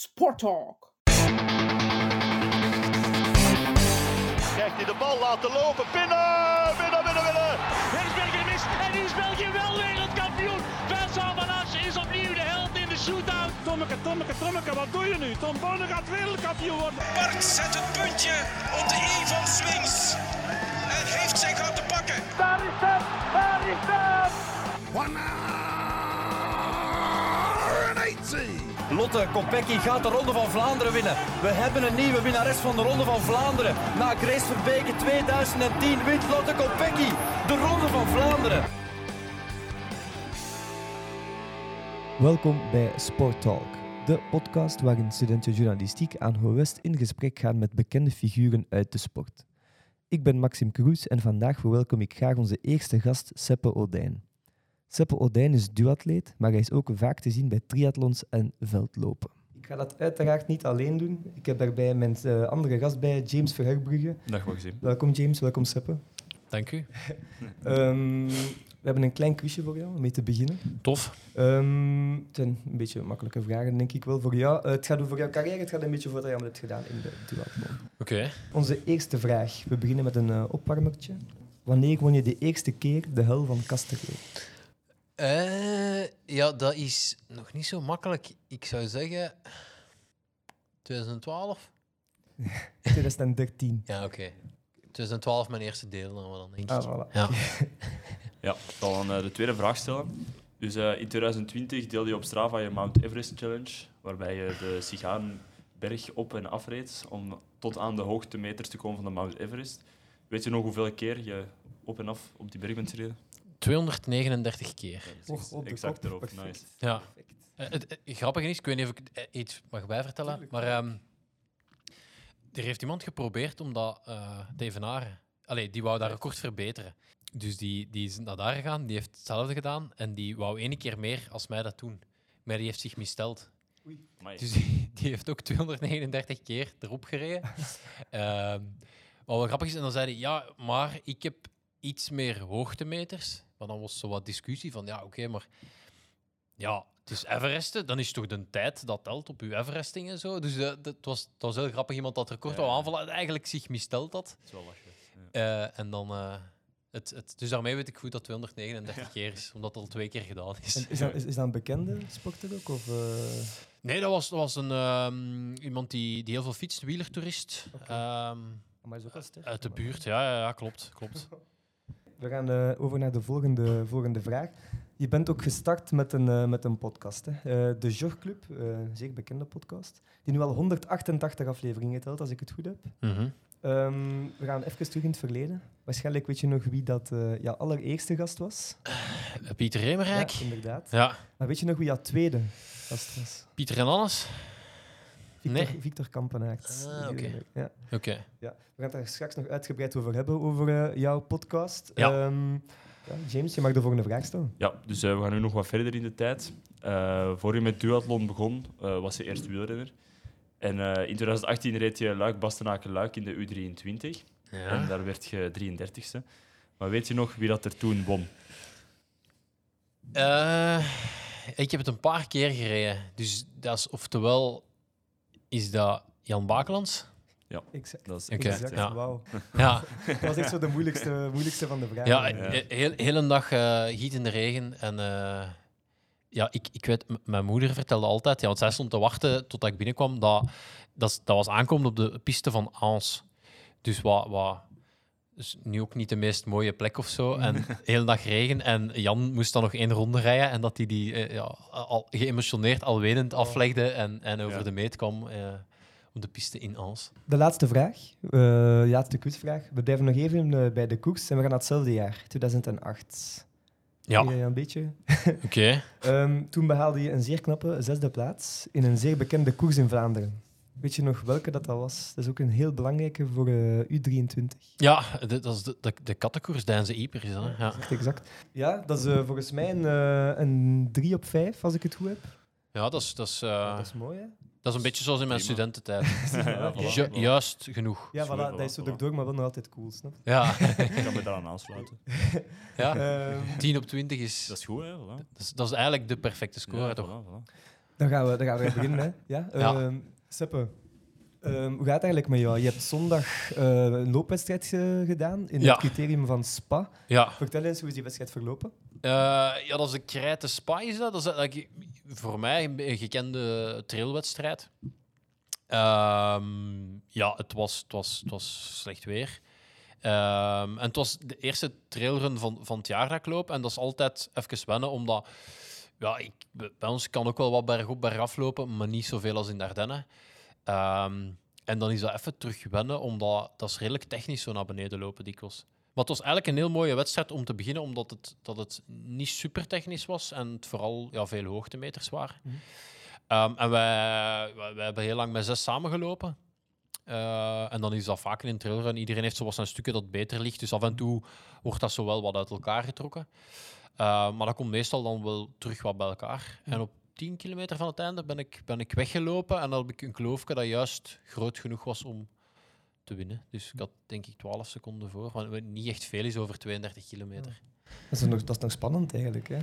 Sport Talk. Krijgt hij de bal laten lopen. Binnen, binnen, binnen, binnen. Het is België mis en is België wel wereldkampioen. Vincent Van Asch is opnieuw de held in de shootout. Tommeke, Tommeke, Tommeke, wat doe je nu? Tom Bonne gaat wereldkampioen worden. Bart zet het puntje op de i van Swings. En heeft zijn goud te pakken. Daar is het, daar is het. Lotte Kopecky gaat de Ronde van Vlaanderen winnen. We hebben een nieuwe winnares van de Ronde van Vlaanderen. Na Grace Verbeke 2010 wint Lotte Kopecky de Ronde van Vlaanderen. Welkom bij Sport Talk, de podcast waarin studenten journalistiek aan Ho West in gesprek gaan met bekende figuren uit de sport. Ik ben Maxim Kroes en vandaag verwelkom ik graag onze eerste gast, Seppe Odijn. Seppe Odijn is duatleet, maar hij is ook vaak te zien bij triathlons en veldlopen. Ik ga dat uiteraard niet alleen doen. Ik heb daarbij mijn eh, andere gast bij, James Verherbrugge. Dag Maxime. Welkom James, welkom Seppe. Dank u. Ehm, we hebben een klein quizje voor jou om mee te beginnen. Tof. Ehm, het zijn een beetje makkelijke vragen, denk ik wel voor jou. Eh, het gaat over jouw carrière, het gaat een beetje over wat je allemaal hebt gedaan in de duathlon. Oké. Onze eerste vraag. We beginnen met een uh, opwarmertje. Wanneer won je de eerste keer de hel van Casterlee? Uh, ja, dat is nog niet zo makkelijk. Ik zou zeggen 2012. 2013. Ja, oké. Okay. 2012 mijn eerste deel, dan, dan denk ik. Ah, voilà. Ja, ja ik zal dan uh, de tweede vraag stellen. Dus uh, in 2020 deelde je op Strava je Mount Everest Challenge, waarbij je de Sigaanberg op en afreed om tot aan de hoogtemeters te komen van de Mount Everest. Weet je nog hoeveel keer je op en af op die berg bent gereden? 239 keer. Ja, oh, exact erop. Perfect. Nice. Ja. Uh, het, het, grappige is, ik weet niet of ik iets mag bijvertellen, Tuurlijk. maar um, er heeft iemand geprobeerd om dat uh, te evenaren. Allee, die wou dat record verbeteren. Dus die, die is naar daar gegaan, die heeft hetzelfde gedaan en die wou één keer meer als mij dat doen. Maar die heeft zich misteld. Oei. Dus die, die, heeft ook 239 keer erop gereden. um, wat wel grappig is, en dan zei hij, ja, maar ik heb iets meer hoogtemeters. Maar dan was zo wat discussie van, ja, oké, okay, maar ja, het is Everesten, dan is toch de tijd dat telt op uw Everesting en zo. Dus uh, dat was, dat was heel grappig, iemand dat record ja, wou aanvallen en eigenlijk zich mistelt dat. Dat is wel. Ja. Uh, en dan... Uh, het, het, dus daarmee weet ik goed dat 239 ja. keer is, omdat het al twee keer gedaan is. En is, dat, is, is dat een bekende sporter ook? Of, Nee, dat was, dat was een, um, iemand die, die heel veel fietst, wielertoerist. Okay. Um, maar ook sterk, uit de buurt, ja, ja, ja klopt. klopt. We gaan uh, over naar de volgende, volgende vraag. Je bent ook gestart met een, uh, met een podcast, hè? Uh, de Jogclub, een zeer bekende podcast, die nu al 188 afleveringen telt, als ik het goed heb. Mm -hmm. um, we gaan even terug in het verleden. Waarschijnlijk weet je nog wie dat ja, allereerste gast was. Pieter Remerijk. Ja, inderdaad. Ja. Maar weet je nog wie dat tweede gast was? Pieter en Alles? Victor, nee. Victor Kampenaert. Ah, oké. Okay. Ja. Okay. ja. We gaan het daar straks nog uitgebreid over hebben, over uh, jouw podcast. Ja. Um, ja, James, je mag de volgende vraag stellen. Ja, dus uh, we gaan nu nog wat verder in de tijd. Uh, voor je met duathlon begon, was je eerst wielrenner. En in 2018 reed je Luik Bastenaken Luik in de U23. Ja. En daar werd je 33ste. Maar weet je nog wie dat er toen won? ik heb het een paar keer gereden. Dus dat is oftewel is dat Jan Bakelands? Ja, exact. Dat is exact. exact. Ja. Wauw. Ja. dat was echt zo de moeilijkste, moeilijkste van de vragen. Ja, ja. heel, heel een dag uh, giet in de regen. En uh, ja, ik, ik weet, mijn moeder vertelde altijd, ja, want zij stond te wachten totdat ik binnenkwam, dat, dat, dat was aankomen op de piste van Ans. Dus wat, wat dus nu ook niet de meest mooie plek of zo. En de hele dag regen. En Jan moest dan nog één ronde rijden. En dat hij die, die uh, ja, al geëmotioneerd, al wenend aflegde. En, en over Ja. de meet kwam uh, op de piste in Ans. De laatste vraag, uh, de laatste quizvraag. We blijven nog even uh, bij de koers en we gaan naar hetzelfde jaar, 2008. Ja. Ja, een beetje. Oké. Okay. um, toen behaalde je een zeer knappe zesde plaats in een zeer bekende koers in Vlaanderen. Weet je nog welke dat, dat was? Dat is ook een heel belangrijke voor uh, U23. Ja, de, dat is de, de, de kattenkoers, Deinze Ieper. Is dat, hè? ja. Exact, exact. Ja, dat is uh, volgens mij een, uh, een 3 op 5, als ik het goed heb. Ja, dat is... Dat is, ja, dat is mooi, hè? Dat is een beetje zoals in mijn studententijd. Ja, voilà, Ju voilà. juist genoeg. Ja, voilà, voilà, dat is zo voilà. erdoor, maar wel nog altijd cool, snap je? Ja. Ik kan me daaraan aansluiten. ja. Ehm, 10 op 20 is... Dat is goed, hè? Voilà. Dat is, dat is eigenlijk de perfecte score, Ja, toch? voilà, voilà. Dan gaan we, dan gaan we beginnen. Hè. Ja? Ja. Seppe, ehm, hoe gaat het eigenlijk met jou? Je hebt zondag eh, een loopwedstrijd eh, gedaan in Ja. het criterium van Spa. Ja, Vertel eens, hoe is die wedstrijd verlopen? Eh, ja, dat is de Krijte Spa, is dat? Dat is voor mij een een gekende trailwedstrijd. Ehm, ja, het was, het, was, het was slecht weer. Ehm, en het was de eerste trailrun van, van het jaar dat ik loop. En dat is altijd even wennen, omdat... Ja, ik, bij ons kan ook wel wat bergop, bergaf lopen, maar niet zoveel als in de Ardennen. Ehm, en dan is dat even terug wennen, omdat dat is redelijk technisch zo naar beneden lopen dikwijls. Maar het was eigenlijk een heel mooie wedstrijd om te beginnen, omdat het, dat het niet super technisch was en het vooral ja, veel hoogtemeters waren. Ehm, en wij, wij, wij hebben heel lang met zes samengelopen. Eh, en dan is dat vaak in een trailrun. Iedereen heeft zo wat zijn stukken dat beter ligt. Dus af en toe wordt dat zo wel wat uit elkaar getrokken. Eh, maar dat komt meestal dan wel terug wat bij elkaar. En op 10 kilometer van het einde ben ik, ben ik weggelopen. En dan heb ik een kloofje dat juist groot genoeg was om te winnen. Dus ik had denk ik 12 seconden voor. Wat niet echt veel is over 32 kilometer. Dat is nog, dat is nog spannend eigenlijk. Hè?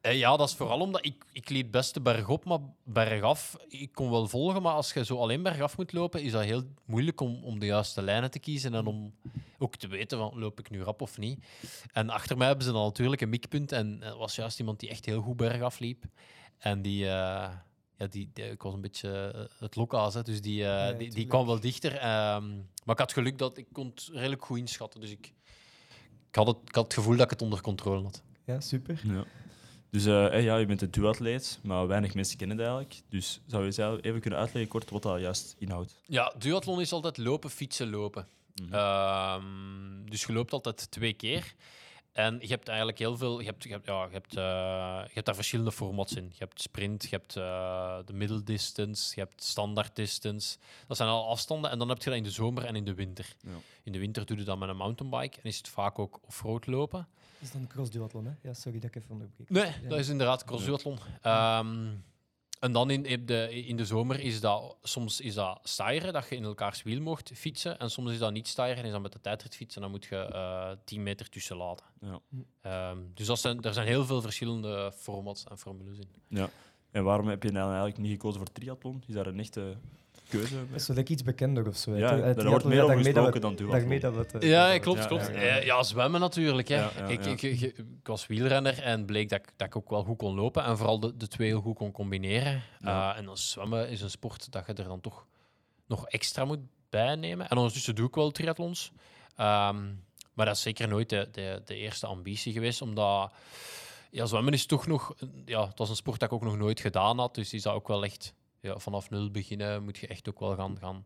Eh, ja, dat is vooral omdat ik, ik liep best de berg op, maar bergaf, ik kon wel volgen, maar als je zo alleen bergaf moet lopen, is dat heel moeilijk om, om de juiste lijnen te kiezen en om ook te weten van loop ik nu rap of niet. En achter mij hebben ze dan natuurlijk een mikpunt en er was juist iemand die echt heel goed bergaf liep. En die, eh, ja, die, die- ik was een beetje eh, het lokaas, hè, dus die, die, kwam wel dichter. ehm, maar ik had geluk dat ik kon het redelijk goed inschatten, dus ik, ik, had het, ik had het gevoel dat ik het onder controle had. Ja, super. Ja. Dus eh, hey, ja, je bent een duatleet, maar weinig mensen kennen het eigenlijk. Dus zou je zelf even kunnen uitleggen kort wat dat juist inhoudt? Ja, duathlon is altijd lopen, fietsen, lopen. Mhm. Ehm, dus je loopt altijd twee keer. En je hebt eigenlijk heel veel. Je hebt, je hebt, ja, je hebt, eh, je hebt daar verschillende formats in. Je hebt sprint, je hebt eh, de middeldistance, je hebt standaard distance. Dat zijn al afstanden. En dan heb je dat in de zomer en in de winter. Ja. In de winter doe je dat met een mountainbike en is het vaak ook offroad lopen. Dat is dan cross-duathlon, hè? Ja, sorry dat ik even onderbreek. Nee, Ja. dat is inderdaad crossduathlon. Ehm en dan in, in de, in de zomer is dat soms is dat stijren, dat je in elkaars wiel mocht fietsen. En soms is dat niet stijren en is dat met de tijdrit fietsen. En dan moet je eh 10 meter tussen laten. Ja. Ehm, dus dat zijn, er zijn heel veel verschillende formats en formules in. Ja. En waarom heb je nou eigenlijk niet gekozen voor triathlon? Is daar een echte keuze? Dat is wel iets bekender of zo. Ja, daar wordt meer ja, over gesproken dan duathlon. Daarmee dat het, eh, Ja, klopt, Ja, klopt. ja, Ja, ja. ja, zwemmen natuurlijk. Hè. Ja, ja, ik, ja. Ik, ik, ik was wielrenner en bleek dat ik, dat ik ook wel goed kon lopen en vooral de, de twee heel goed kon combineren. Ja. Eh, en dan zwemmen is een sport dat je er dan toch nog extra moet bijnemen. En ondertussen doe ik wel triathlons. Ehm, maar dat is zeker nooit de, de, de eerste ambitie geweest, omdat ja, zwemmen is toch nog... Ja, het was een sport dat ik ook nog nooit gedaan had, dus is dat ook wel echt... Ja, vanaf nul beginnen moet je echt ook wel gaan... gaan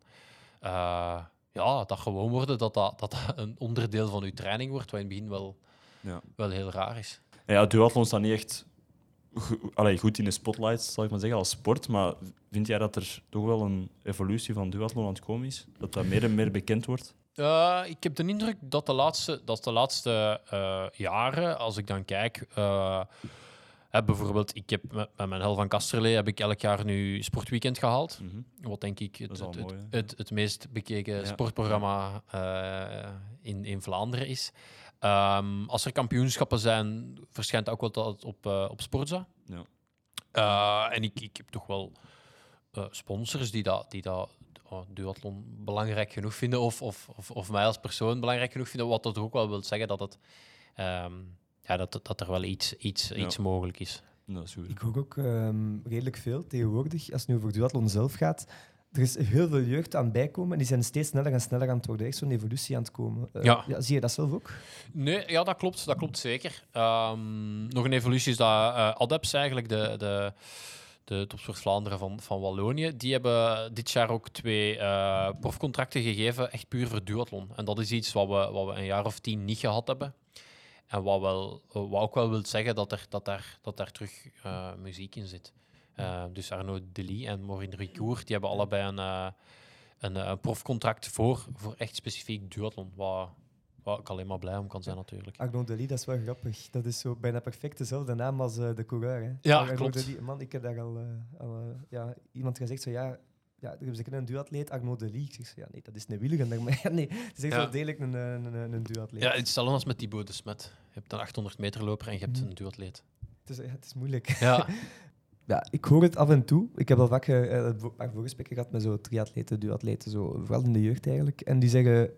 eh, ja, dat gewoon worden, dat dat, dat een onderdeel van je training wordt, wat in het begin wel, Ja. wel heel raar is. Ja, duathlon staat niet echt allee, goed in de spotlight, zal ik maar zeggen, als sport. Maar vind jij dat er toch wel een evolutie van duathlon aan het komen is? Dat dat meer en meer bekend wordt? Uh, ik heb de indruk dat de laatste, dat de laatste uh, jaren, als ik dan kijk, uh, heb bijvoorbeeld, ik heb met, met mijn Hel van Kasterlee heb ik elk jaar nu Sportweekend gehaald. Mm -hmm. Wat denk ik het, het, het, mooi, het, het, meest bekeken ja. sportprogramma uh, in, in Vlaanderen is. Um, als er kampioenschappen zijn, verschijnt ook wel dat op, uh, op Sportza. Ja. Uh, en ik, ik heb toch wel sponsors die dat, die dat oh, duathlon belangrijk genoeg vinden, of, of, of, of, mij als persoon belangrijk genoeg vinden, wat dat ook wel wil zeggen dat, het, um, ja, dat, dat er wel iets, iets, ja. iets mogelijk is. Dat is goed. Ik hoor ook um, redelijk veel tegenwoordig, als het nu over duathlon zelf gaat. Er is heel veel jeugd aan het bijkomen en die zijn steeds sneller en sneller aan het worden. Echt zo'n evolutie aan het komen. Uh, ja. ja. Zie je dat zelf ook? Nee, ja, dat klopt. Dat klopt zeker. Um, nog een evolutie is dat uh, Adeps eigenlijk, de, de, de Topsport Vlaanderen van, van Wallonië, die hebben dit jaar ook twee uh, profcontracten gegeven, echt puur voor duathlon. En dat is iets wat we, wat we een jaar of tien niet gehad hebben. En wat, wel, wat ook wel wil zeggen dat, er, dat, daar, dat daar terug uh, muziek in zit. Uh, dus Arnaud Delis en Maureen Ricourt, die hebben allebei een, uh, een, een profcontract voor, voor echt specifiek duathlon. Wat, waar ik alleen maar blij om kan zijn, natuurlijk. Arnaud Delis, dat is wel grappig. Dat is zo bijna perfect dezelfde naam als de coureur. Hè? Ja, Arnaud klopt. Delis, man, ik heb daar al, al ja, iemand gezegd, zo, ja, ja, er is een duatleet, Arnaud Delis. Ik zeg zo, ja, nee, dat is een wielrenner. Maar ja, nee, het is echt Ja. wel degelijk een, een, een, een duatleet. Ja, hetzelfde als met Thibaut de Smet. Je hebt een 800 meter loper en je hebt een duatleet. Het is, ja, het is moeilijk. Ja. ja, ik hoor het af en toe. Ik heb al vaak eh, een paar voorgesprekken gehad met zo triatleten, duatleten, zo, vooral in de jeugd eigenlijk. En die zeggen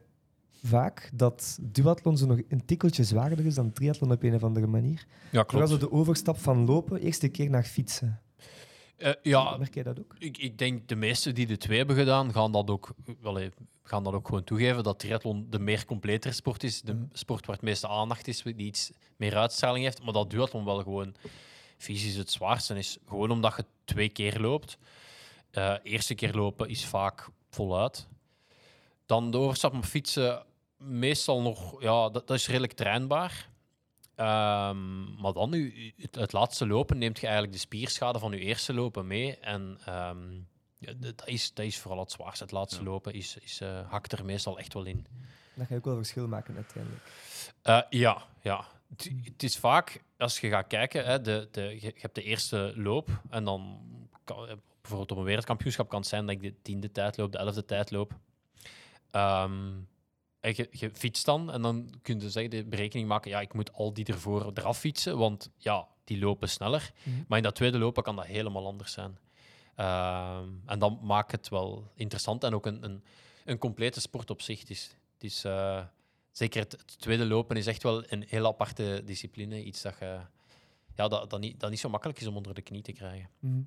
vaak dat duathlon zo nog een tikkeltje zwaarder is dan triathlon op een of andere manier. Ja, Vooral zo de overstap van lopen, eerste keer naar fietsen. Eh, ja, Merk jij dat ook? ik, ik denk de meesten die de twee hebben gedaan, gaan dat ook, wel, gaan dat ook gewoon toegeven. Dat triathlon de meer completere sport is. De sport waar het meeste aandacht is, die iets meer uitstraling heeft. Maar dat duathlon wel gewoon fysisch het zwaarste is. Gewoon omdat je twee keer loopt. Eh eerste keer lopen is vaak voluit. Dan de overstap op fietsen, meestal nog, ja, dat, dat is redelijk trainbaar. Ehm, maar dan, u, het, het laatste lopen, neemt je eigenlijk de spierschade van je eerste lopen mee. En ehm, ja, dat, is, dat is vooral het zwaarste. Het laatste lopen is, is, eh, hakt er meestal echt wel in. Dat ga je ook wel verschil maken uiteindelijk. Eh, ja, ja. Het, het is vaak, als je gaat kijken, hè, de, de, je, je hebt de eerste loop en dan kan, eh, bijvoorbeeld op een wereldkampioenschap kan het zijn dat ik de tiende tijd loop, de elfde tijd loop. Ehm, en je, je fietst dan en dan kun je zeggen, de berekening maken, ja, ik moet al die ervoor eraf fietsen, want ja, die lopen sneller. Mhm. Maar in dat tweede lopen kan dat helemaal anders zijn. Ehm, en dan maakt het wel interessant en ook een, een, een complete sport op zich. Het is, het is, eh, zeker het, het tweede lopen is echt wel een heel aparte discipline. Iets dat, je, ja, dat, dat, niet, dat niet zo makkelijk is om onder de knie te krijgen. Mhm.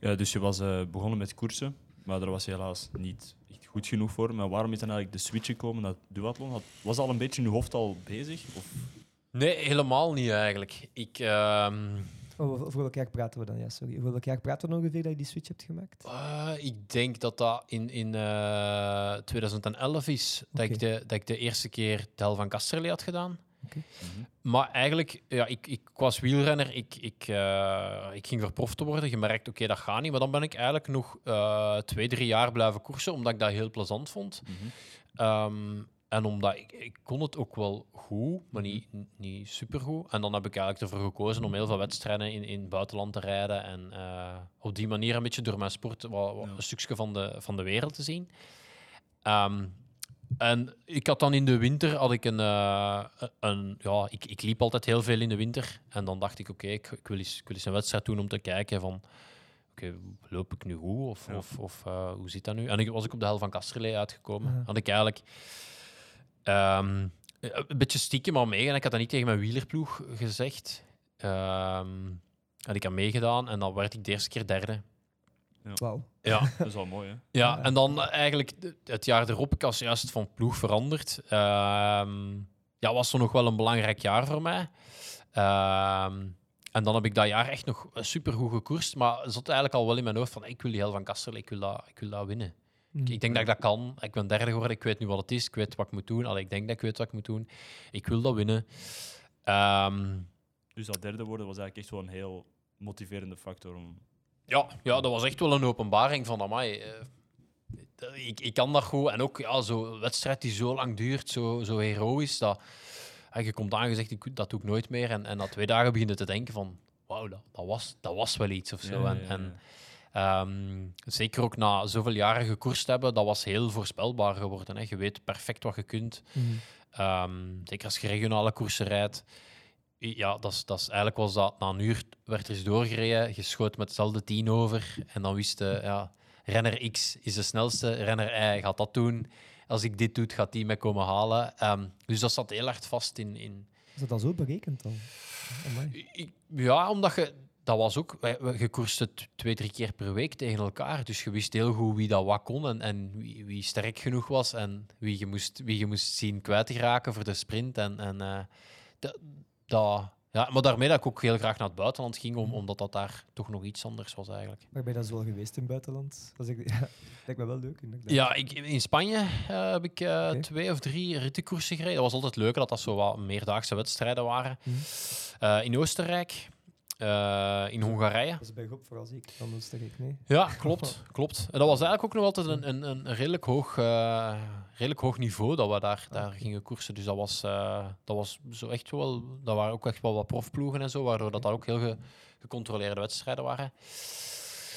Ja, dus je was eh, begonnen met koersen, maar daar was je helaas niet goed genoeg voor. Maar waarom is dan eigenlijk de switch gekomen naar duathlon? Had- Was al een beetje in je hoofd al bezig? Of? Nee, helemaal niet eigenlijk. Ik, ehm, Oh, voor voor welk jaar praten we dan? Ja, sorry. Voor welk jaar praten we ongeveer dat je die switch hebt gemaakt? eh, ik denk dat dat in, in eh, 2011 is dat, ik de, dat ik de eerste keer Tel van Casterlee had gedaan. Oké. Maar eigenlijk, ja, ik, ik was wielrenner, ik, ik, eh, ik ging voor prof te worden. Je merkt, oké, dat gaat niet. Maar dan ben ik eigenlijk nog eh, twee, drie jaar blijven koersen, omdat ik dat heel plezant vond. Ehm, en omdat ik, ik kon het ook wel goed, maar niet, niet supergoed. En dan heb ik eigenlijk ervoor gekozen om heel veel wedstrijden in, in het buitenland te rijden. En eh, op die manier een beetje door mijn sport wat, wat een stukje van de, van de wereld te zien. Ehm, en ik had dan in de winter had ik een, eh, een ja, ik, ik liep altijd heel veel in de winter. En dan dacht ik, oké, ik, ik, wil eens, ik wil eens een wedstrijd doen om te kijken van, oké, loop ik nu goed of, Ja. of, of eh, hoe zit dat nu? En ik was ik op de hel van Kasterlee uitgekomen. Had ik eigenlijk ehm, een beetje stiekem al meegaan. Ik had dat niet tegen mijn wielerploeg gezegd. Ehm had ik aan meegedaan en dan werd ik de eerste keer derde. Wauw. Ja, Dat is wel mooi, hè? ja, en dan eigenlijk het jaar erop, ik was juist van ploeg veranderd. Ehm, ja, was er nog wel een belangrijk jaar voor mij. Ehm, en dan heb ik dat jaar echt nog supergoed gekoerst. Maar het zat eigenlijk al wel in mijn hoofd van ik wil die hel van Kastel, ik wil dat, ik wil dat winnen. Ik, ik denk dat ik dat kan. Ik ben derde geworden, ik weet nu wat het is, ik weet wat ik moet doen. Allee, ik denk dat ik weet wat ik moet doen. Ik wil dat winnen. Ehm, Dus dat derde worden was eigenlijk echt wel een heel motiverende factor. Om... Ja, ja, dat was echt wel een openbaring van amai. eh, ik, ik kan dat goed. En ook ja, zo'n wedstrijd die zo lang duurt, zo, zo heroïs. Dat, ja, je komt aangezegd, ik, dat doe ik nooit meer. En, en na twee dagen begin je te denken van, wauw, dat, dat, was, dat was wel iets of zo. Ja, en, ja, ja. en ehm, zeker ook na zoveel jaren gekoerst hebben, dat was heel voorspelbaar geworden. Hè. Je weet perfect wat je kunt. Mhm. Ehm, zeker als je regionale koersen rijdt. Ja, dat is, dat is, eigenlijk was dat na een uur werd er eens doorgereden. Je schoot met hetzelfde tien over. En dan wist je, ja, renner X is de snelste, renner Y gaat dat doen. Als ik dit doe, gaat die mij komen halen. Ehm, dus dat zat heel hard vast in. in Is dat dan zo berekend dan? Ik- ja, omdat je. Dat was ook. Je koerste twee, drie keer per week tegen elkaar. Dus je wist heel goed wie dat wat kon en, en wie, wie sterk genoeg was. En wie je moest, wie je moest zien kwijt te raken voor de sprint. En, en eh, dat, dat, ja, maar daarmee dat ik ook heel graag naar het buitenland ging, om, omdat dat daar toch nog iets anders was eigenlijk. Maar ben je dan zo geweest in het buitenland? Dat echt- ja, lijkt me wel leuk. Ja, ik, in Spanje eh, heb ik eh, twee of drie rittenkoersen gereden. Dat was altijd leuk dat dat zo wat meerdaagse wedstrijden waren. Mhm. Eh, in Oostenrijk, eh, in Hongarije. Dat is bij groep vooral zeker van Oostenrijk, nee? Ja, klopt, klopt. En dat was eigenlijk ook nog altijd een, een, een redelijk, hoog, eh, redelijk hoog niveau dat we daar, daar gingen koersen. Dus dat was, eh, dat was zo echt wel... Dat waren ook echt wel wat profploegen en zo, waardoor dat, dat ook heel ge- gecontroleerde wedstrijden waren.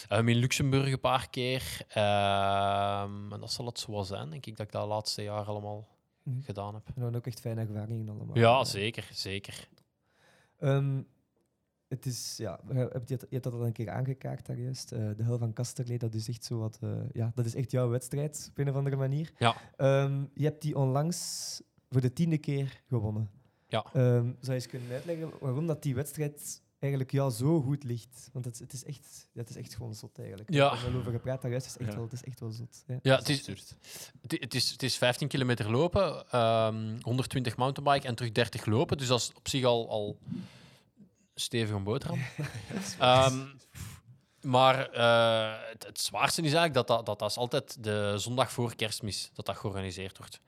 Ehm, in Luxemburg een paar keer. Ehm, en dat zal het zo wel zijn, denk ik, dat ik dat laatste jaar allemaal Mhm. gedaan heb. En dan ook echt fijne ervaringen allemaal. Ja, zeker, zeker. Ehm, het is, ja, je hebt, je hebt dat al een keer aangekaart daar juist. Eh, de hel van Kasterlee, dat is echt zo wat, eh, ja, dat is echt jouw wedstrijd op een of andere manier. Ja. Ehm, je hebt die onlangs voor de tiende keer gewonnen. Ja. Ehm, zou je eens kunnen uitleggen waarom dat die wedstrijd eigenlijk jou zo goed ligt? Want het, het, is, echt, het is echt gewoon zot eigenlijk. Ja. We hebben er over gepraat daar juist. Het is echt, Ja. wel, het is echt wel zot. Ja. Ja, het is, het, het is, het is 15 kilometer lopen, ehm, 120 mountainbike en terug 30 lopen. Dus dat is op zich al, al stevig een boterham. Ehm, maar eh, het, het zwaarste is eigenlijk dat dat, dat dat is altijd de zondag voor kerstmis dat dat georganiseerd wordt.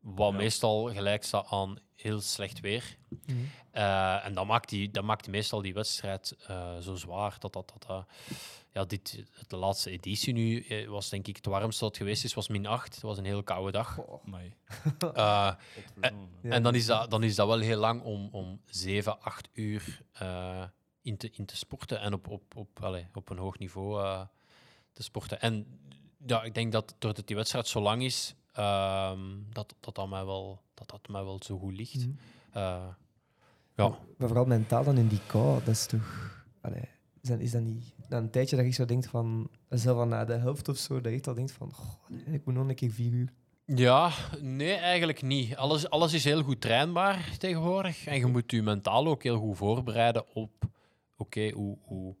Wat Ja. meestal gelijk staat aan heel slecht weer. Mhm. Eh, en dat maakt, die, dat maakt meestal die wedstrijd eh, zo zwaar. Dat, dat, dat, ja, dit, de laatste editie nu eh, was denk ik het warmste dat het geweest is, was min 8. Het was een heel koude dag. Eh. Ja. en dan is, dat, dan is dat wel heel lang om, om 7, 8 uur eh, in, te, in te sporten en op, op, op, allee, op een hoog niveau eh, te sporten. En ja, ik denk dat doordat die wedstrijd zo lang is, ehm, dat, dat, dat, mij wel, dat dat mij wel zo goed ligt. Mhm. Eh, ja. Maar vooral mentaal dan in die kou, dat is toch... Allee, is, dat, is dat niet... Dan een tijdje dat je zo denkt van... Zelf van na de helft of zo, dat je echt al denkt van... goh, ik moet nog een keer vier uur. Ja, nee, eigenlijk niet. Alles, alles is heel goed trainbaar tegenwoordig. En je moet je mentaal ook heel goed voorbereiden op... Oké, hoe, hoe,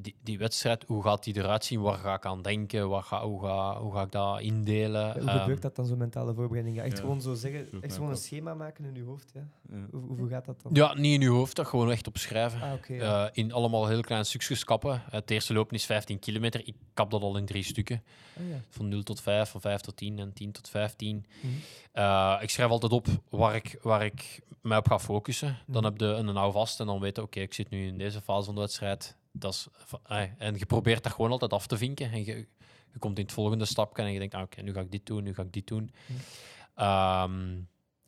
die, die wedstrijd, hoe gaat die eruit zien? Waar ga ik aan denken? Waar ga, hoe, ga, hoe ga ik dat indelen? Hoe Ehm, gebeurt dat dan, zo'n mentale voorbereiding? Ja, echt ja. gewoon zo zeggen, echt gewoon een schema maken in je hoofd. Ja. Ja. Hoe, hoe gaat dat dan? Ja, niet in je hoofd, dat gewoon echt opschrijven. Ah. Eh, in allemaal heel kleine stukjes kappen. Het eerste lopen is 15 kilometer. Ik kap dat al in drie stukken. Ah, ja. Van 0 tot 5, van 5 tot 10 en 10 tot 15. Mhm. Eh, ik schrijf altijd op waar ik, waar ik mij op ga focussen. Dan Mhm. heb je een nou vast en dan weet je, oké, ik zit nu in deze fase van de wedstrijd. Dat is, en je probeert dat gewoon altijd af te vinken. En je, je komt in het volgende stapje en je denkt, ah, oké, nu ga ik dit doen, nu ga ik dit doen. Mhm. Ehm,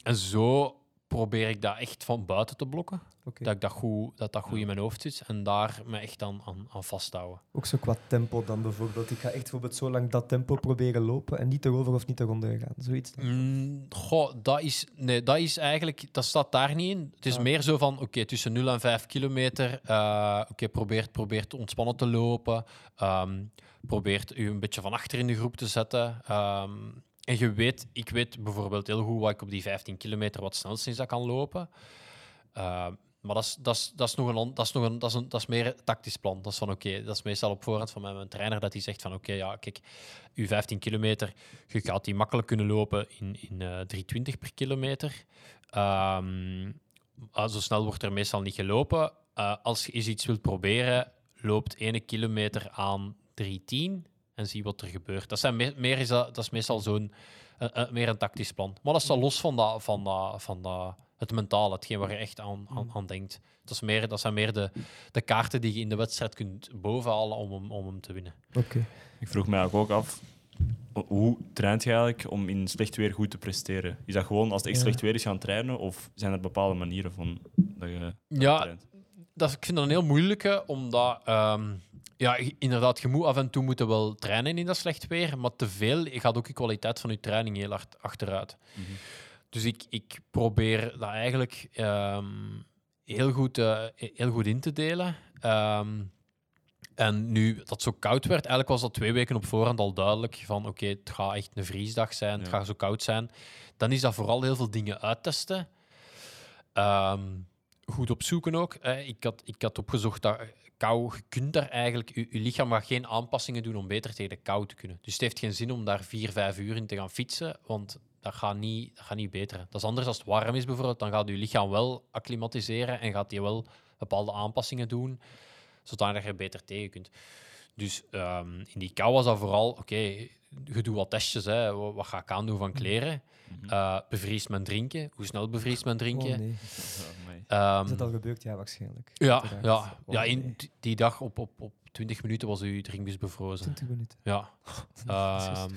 en zo probeer ik dat echt van buiten te blokken. Dat ik dat goed, dat dat goed in mijn hoofd zit en daar me echt aan, aan, aan vasthouden. Ook zo qua tempo dan bijvoorbeeld. Ik ga echt bijvoorbeeld zo lang dat tempo proberen lopen en niet erover of niet eronder gaan. Zoiets. Mm, goh, dat is, nee, dat is eigenlijk, dat staat daar niet in. Het is Ah. meer zo van, oké, tussen 0 en 5 kilometer, eh oké, probeert, probeert ontspannen te lopen, ehm, probeert u een beetje van achter in de groep te zetten. ehm, en je weet, ik weet bijvoorbeeld heel goed wat ik op die 15 kilometer wat snelst is dat kan lopen. Ehm, maar dat is, nog een, dat is nog een, dat is meer een tactisch plan. Dat is van oké, dat is meestal op voorhand van mijn, trainer dat hij zegt van oké, ja, kijk, uw 15 kilometer, je gaat die makkelijk kunnen lopen in, in eh 320 per kilometer. Ah, zo snel wordt er meestal niet gelopen. Eh, als je eens iets wilt proberen, loopt 1 kilometer aan 310 en zie wat er gebeurt. Dat, zijn me- meer is dat, dat is meestal zo'n eh, eh, meer een tactisch plan. Maar dat is dan los van, dat, van, dat, van dat, het mentale, hetgeen waar je echt aan, aan, aan denkt. Dat, is meer, dat zijn meer de, de kaarten die je in de wedstrijd kunt bovenhalen om hem, om hem te winnen. Oké. Ik vroeg mij ook af, hoe traint je eigenlijk om in slecht weer goed te presteren? Is dat gewoon als het echt Ja. slecht weer is gaan trainen, of zijn er bepaalde manieren van dat je Ja, traint? Dat, ik vind dat een heel moeilijke, omdat ehm, ja, inderdaad, je moet af en toe moeten wel trainen in dat slecht weer, maar te veel gaat ook de kwaliteit van je training heel hard achteruit. Mhm. Dus ik, ik probeer dat eigenlijk ehm, heel, goed, eh, heel goed in te delen. Ehm, en nu dat het zo koud werd, eigenlijk was dat twee weken op voorhand al duidelijk van oké, het gaat echt een vriesdag zijn, het Ja. gaat zo koud zijn. Dan is dat vooral heel veel dingen uittesten. Goed opzoeken ook. Eh, ik, had, ik had opgezocht dat kou, je kunt eigenlijk, je, lichaam gaat geen aanpassingen doen om beter tegen de kou te kunnen. Dus het heeft geen zin om daar vier, vijf uur in te gaan fietsen, want dat gaat niet, dat gaat niet beteren. Dat is anders als het warm is bijvoorbeeld, dan gaat je lichaam wel acclimatiseren en gaat hij wel bepaalde aanpassingen doen, zodat je beter tegen kunt. Dus ehm, in die kou was dat vooral, oké, je doet wat testjes, hè. Wat, wat ga ik aandoen van kleren? Mhm. Eh, bevriest men drinken? Hoe snel bevriest men drinken? Oh, nee. Ehm, Is dat al gebeurd? Ja, waarschijnlijk. ja, ja. Oh, ja, in die dag op, op, op 20 minuten was uw drinkbus bevrozen. 20 minuten. Ja. Ehm,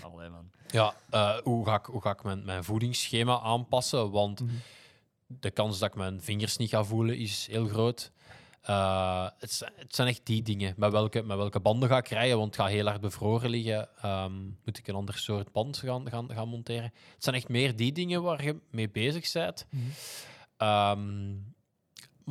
Allee, man. ja, eh, hoe ga ik, hoe ga ik mijn, mijn voedingsschema aanpassen? Want Mhm. de kans dat ik mijn vingers niet ga voelen is heel groot. Eh, het, zijn- het zijn echt die dingen. Met welke, met welke banden ga ik rijden? Want het gaat heel hard bevroren liggen. Ehm, moet ik een ander soort band gaan, gaan, gaan monteren? Het zijn echt meer die dingen waar je mee bezig bent. Ehm,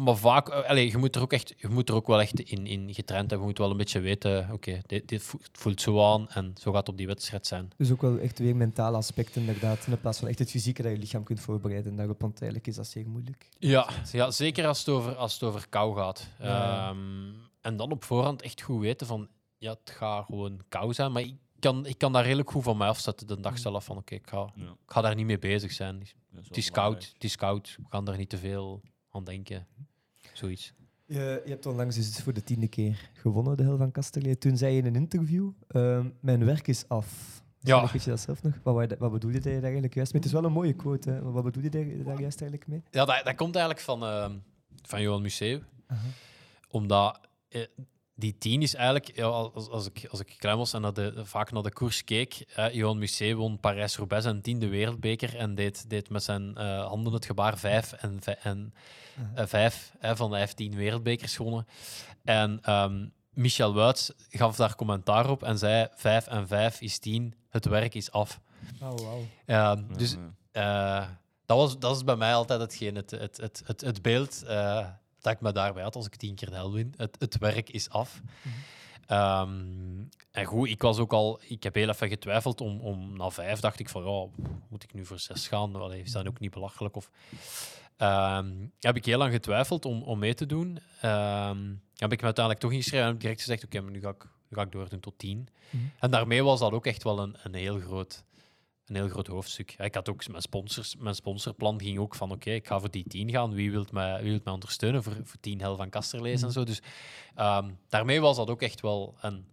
maar vaak, eh, allee, je, moet er ook echt, je moet er ook wel echt in, in getraind hebben. Je moet wel een beetje weten, oké, dit, dit vo- voelt zo aan en zo gaat het op die wedstrijd zijn. Dus ook wel echt weer mentale aspecten inderdaad. In plaats van echt het fysieke dat je lichaam kunt voorbereiden daarop. Want eigenlijk is dat zeer moeilijk. Ja, ja zeker als het over, als het over kou gaat. Ja. Ehm, en dan op voorhand echt goed weten van, ja, het gaat gewoon kou zijn. Maar ik kan, ik kan daar redelijk goed van mij afzetten de dag zelf. Van oké, ik, ga, Ja, ik ga daar niet mee bezig zijn. Het is koud, het is koud. We gaan daar niet te veel aan denken. Zoiets. Je, je hebt onlangs dus voor de tiende keer gewonnen, de Hel van Kasterlee. Toen zei je in een interview, ehm, mijn werk is af. Ja. Weet je dat zelf nog? Wat, wat bedoelde je daar eigenlijk juist mee? Het is wel een mooie quote, hè? maar wat bedoelde je daar, daar juist eigenlijk mee? Ja, dat, dat komt eigenlijk van, ehm, van Johan Museeuw. Aha. Omdat eh, die tien is eigenlijk, ja, als, als, ik, als ik klein was en naar de, vaak naar de koers keek, eh, Johan Museeuw won Parijs-Roubaix zijn tiende wereldbeker en deed, deed met zijn eh, handen het gebaar vijf en, en eh, vijf van de hij heeft tien wereldbekers gewonnen. En ehm, Michel Wuits gaf daar commentaar op en zei vijf en vijf is tien, het werk is af. Oh, wauw. Ehm, dus eh, dat, was, dat is bij mij altijd hetgeen, het, het, het, het, het beeld eh, dat ik me daarbij had als ik tien keer de hel win. Het, het werk is af. Ehm, en goed, ik was ook al... Ik heb heel even getwijfeld om, om na vijf dacht ik van, moet ik nu voor zes gaan? Allee, is dat ook niet belachelijk? Of, Ehm, heb ik heel lang getwijfeld om, om mee te doen. Ehm, heb ik me uiteindelijk toch ingeschreven en heb ik direct gezegd, oké, maar nu ga ik, nu ga ik doordoen tot tien. Mhm. En daarmee was dat ook echt wel een, een heel groot een heel groot hoofdstuk. Ja, Ik had ook mijn, sponsors, mijn sponsorplan ging ook van oké, ik ga voor die 10 gaan. Wie wil mij, wie wilt mij ondersteunen voor, voor 10 hel van Kasterlees en zo. Dus ehm, daarmee was dat ook echt wel een,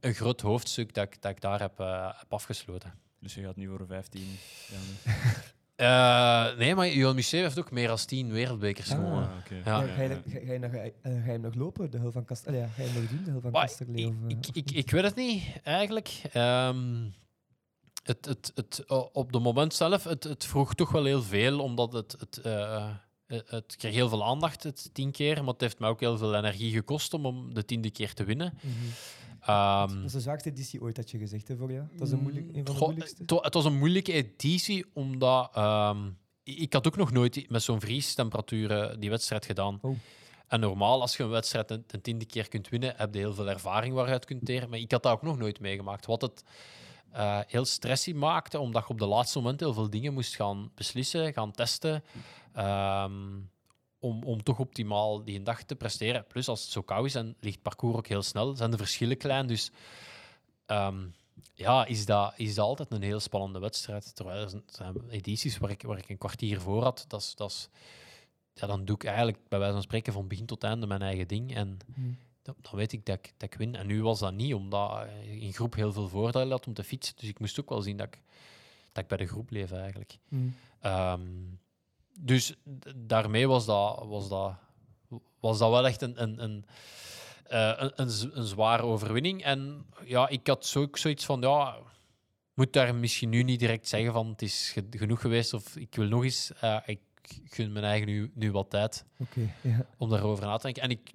een groot hoofdstuk dat ik, dat ik daar heb, eh, heb afgesloten. Dus je gaat nu voor 15 gaan. Eh, nee, maar Johan Museeuw heeft ook meer dan 10 wereldbekers Ah. gewonnen. Ah. Ja. Ja, ga, je, ga, ga, je nog, eh, ga je hem nog lopen, de Hel van Kasterlee? Ja, ga je hem nog doen, de Hel van Kasterlee? ik, eh, ik, ik weet het niet, eigenlijk. Ehm, het, het, het, o- op het moment zelf, het, het vroeg toch wel heel veel, omdat het, het, eh, het, het kreeg heel veel aandacht, het tien keer, maar het heeft mij ook heel veel energie gekost om, om de tiende keer te winnen. Ehm, Dat is de zwaarste editie ooit, had je gezegd, hè, voor jou? Dat is een, moeilijk, een van de moeilijkste. het wa- het was een moeilijke editie, omdat ik ik had ook nog nooit met zo'n vriestemperaturen die wedstrijd gedaan. Oh. En normaal, als je een wedstrijd een, een tiende keer kunt winnen, heb je heel veel ervaring waaruit kunt teren. Maar ik had dat ook nog nooit meegemaakt. Wat het eh, heel stressy maakte, omdat je op de laatste moment heel veel dingen moest gaan beslissen, gaan testen. ehm, om, om toch optimaal die dag te presteren. Plus, als het zo koud is en ligt het parcours ook heel snel, zijn de verschillen klein. Dus ehm, ja, is dat, is dat altijd een heel spannende wedstrijd. Terwijl er zijn- edities waar ik, waar ik een kwartier voor had, dat is, dat is, ja, dan doe ik eigenlijk bij wijze van spreken van begin tot einde mijn eigen ding. En Mhm. Dan, dan weet ik dat, ik dat ik win. En nu was dat niet, omdat ik in groep heel veel voordelen had om te fietsen. Dus ik moest ook wel zien dat ik, dat ik bij de groep leef eigenlijk. Mhm. Ehm, dus daarmee was dat, was dat, was dat wel echt een, een, een, eh, een, een, zware overwinning. En ja, ik had zo, ook zoiets van, ja, moet daar misschien nu niet direct zeggen van het is ge- genoeg geweest of ik wil nog eens, eh, ik gun mijn eigen nu, nu wat tijd om daarover na te denken. En ik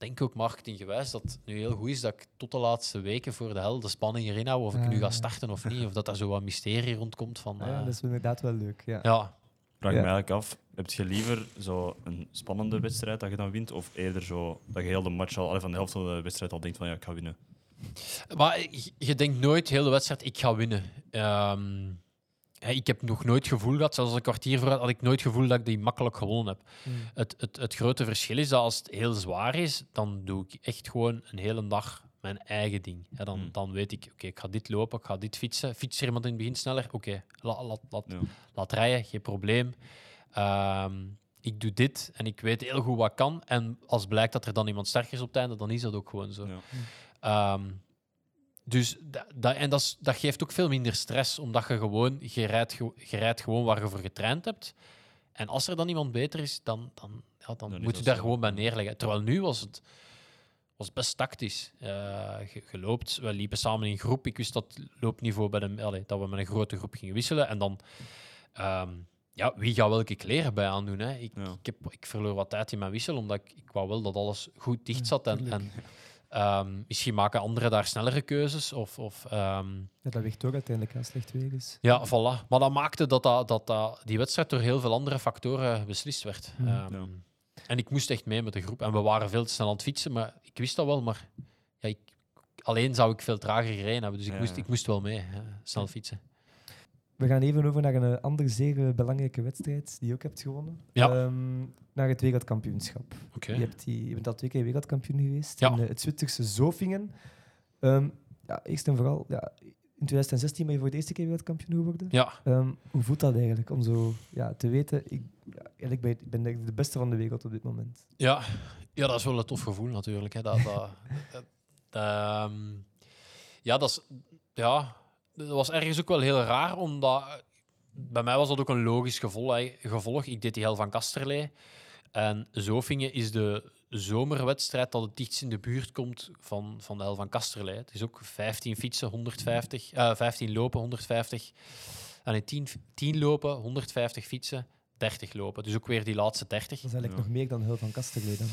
denk ook marketinggewijs dat het nu heel goed is dat ik tot de laatste weken voor de hel de spanning erin hou of ik Ah, nu ga ja. starten of niet. Of dat daar zo wat mysterie rondkomt van... Ah ja, eh, dat is inderdaad wel leuk. Ja. ja, Vraag Ja. me eigenlijk af, heb je liever zo een spannende wedstrijd dat je dan wint, of eerder zo dat je heel de match al, van de helft van de wedstrijd al denkt van ja, ik ga winnen? Maar je- denkt nooit heel de wedstrijd, ik ga winnen. Ehm, ik heb nog nooit gevoel gehad, zelfs een kwartier voor had ik nooit gevoel dat ik die makkelijk gewonnen heb. Mm. Het, het, het grote verschil is dat als het heel zwaar is, dan doe ik echt gewoon een hele dag mijn eigen ding. Hè, dan, Mm. dan weet ik, oké, ik ga dit lopen, ik ga dit fietsen. Fietst er iemand in het begin sneller? Oké, la- laat, laat, Ja. laat rijden, geen probleem. Ehm, ik doe dit en ik weet heel goed wat kan. En als blijkt dat er dan iemand sterker is op het einde, dan is dat ook gewoon zo. Ja. Ehm, dus da, da- en dat, is- dat geeft ook veel minder stress, omdat je gewoon, je rijdt, ge- je rijdt gewoon waar je voor getraind hebt. En als er dan iemand beter is, dan, dan, ja, dan moet je dat daar zo. gewoon bij neerleggen. Terwijl nu was het was best tactisch. Eh, je, je loopt, we liepen samen in groep. Ik wist dat loopniveau bij de, allee, dat we met een grote groep gingen wisselen. En dan, ehm, ja, wie gaat welke kleren bij aandoen? Hè? Ik, Ja. ik, heb, ik verloor wat tijd in mijn wissel, omdat ik, ik wou wel dat alles goed dicht zat. En Ehm, misschien maken anderen daar snellere keuzes. Of, of, ehm, Ja, dat weegt ook uiteindelijk als het slecht weer is. ja, voilà. Maar dat maakte dat, dat, dat, dat die wedstrijd door heel veel andere factoren beslist werd. Ehm, Ja. en ik moest echt mee met de groep. En we waren veel te snel aan het fietsen, maar ik wist dat wel. Maar ja, ik, alleen zou ik veel trager gereden hebben. Dus ik, Ja. moest, ik moest wel mee, hè, snel fietsen. We gaan even over naar een eh, andere zeer eh, belangrijke wedstrijd die je ook hebt gewonnen. Ja. Ehm, naar het wereldkampioenschap. Je, hebt die, je bent al twee keer wereldkampioen geweest Ja. in eh, het Zwitserse Zofingen. Ehm, ja, eerst en vooral, ja, in 2016 ben je voor de eerste keer wereldkampioen geworden. Ja, Ehm, hoe voelt dat eigenlijk om zo ja, te weten, ik, ja, eigenlijk ben, ik ben de beste van de wereld op dit moment? Ja, ja, dat is wel een tof gevoel natuurlijk. Hè. Dat, dat, dat- ja, dat, is, ja, dat was ergens ook wel heel raar, omdat bij mij was dat ook een logisch gevolg. Ik deed die hel van Kasterlee. En Zofingen is de zomerwedstrijd dat het dichtst in de buurt komt van, van de hel van Kasterlee. Het is ook 15 fietsen, 150, eh 15 lopen, 150. En in 10, 10 lopen, 150 fietsen, 30 lopen. Dus ook weer die laatste 30. Dat is eigenlijk Ja. nog meer dan Hul van Kasterlee dan.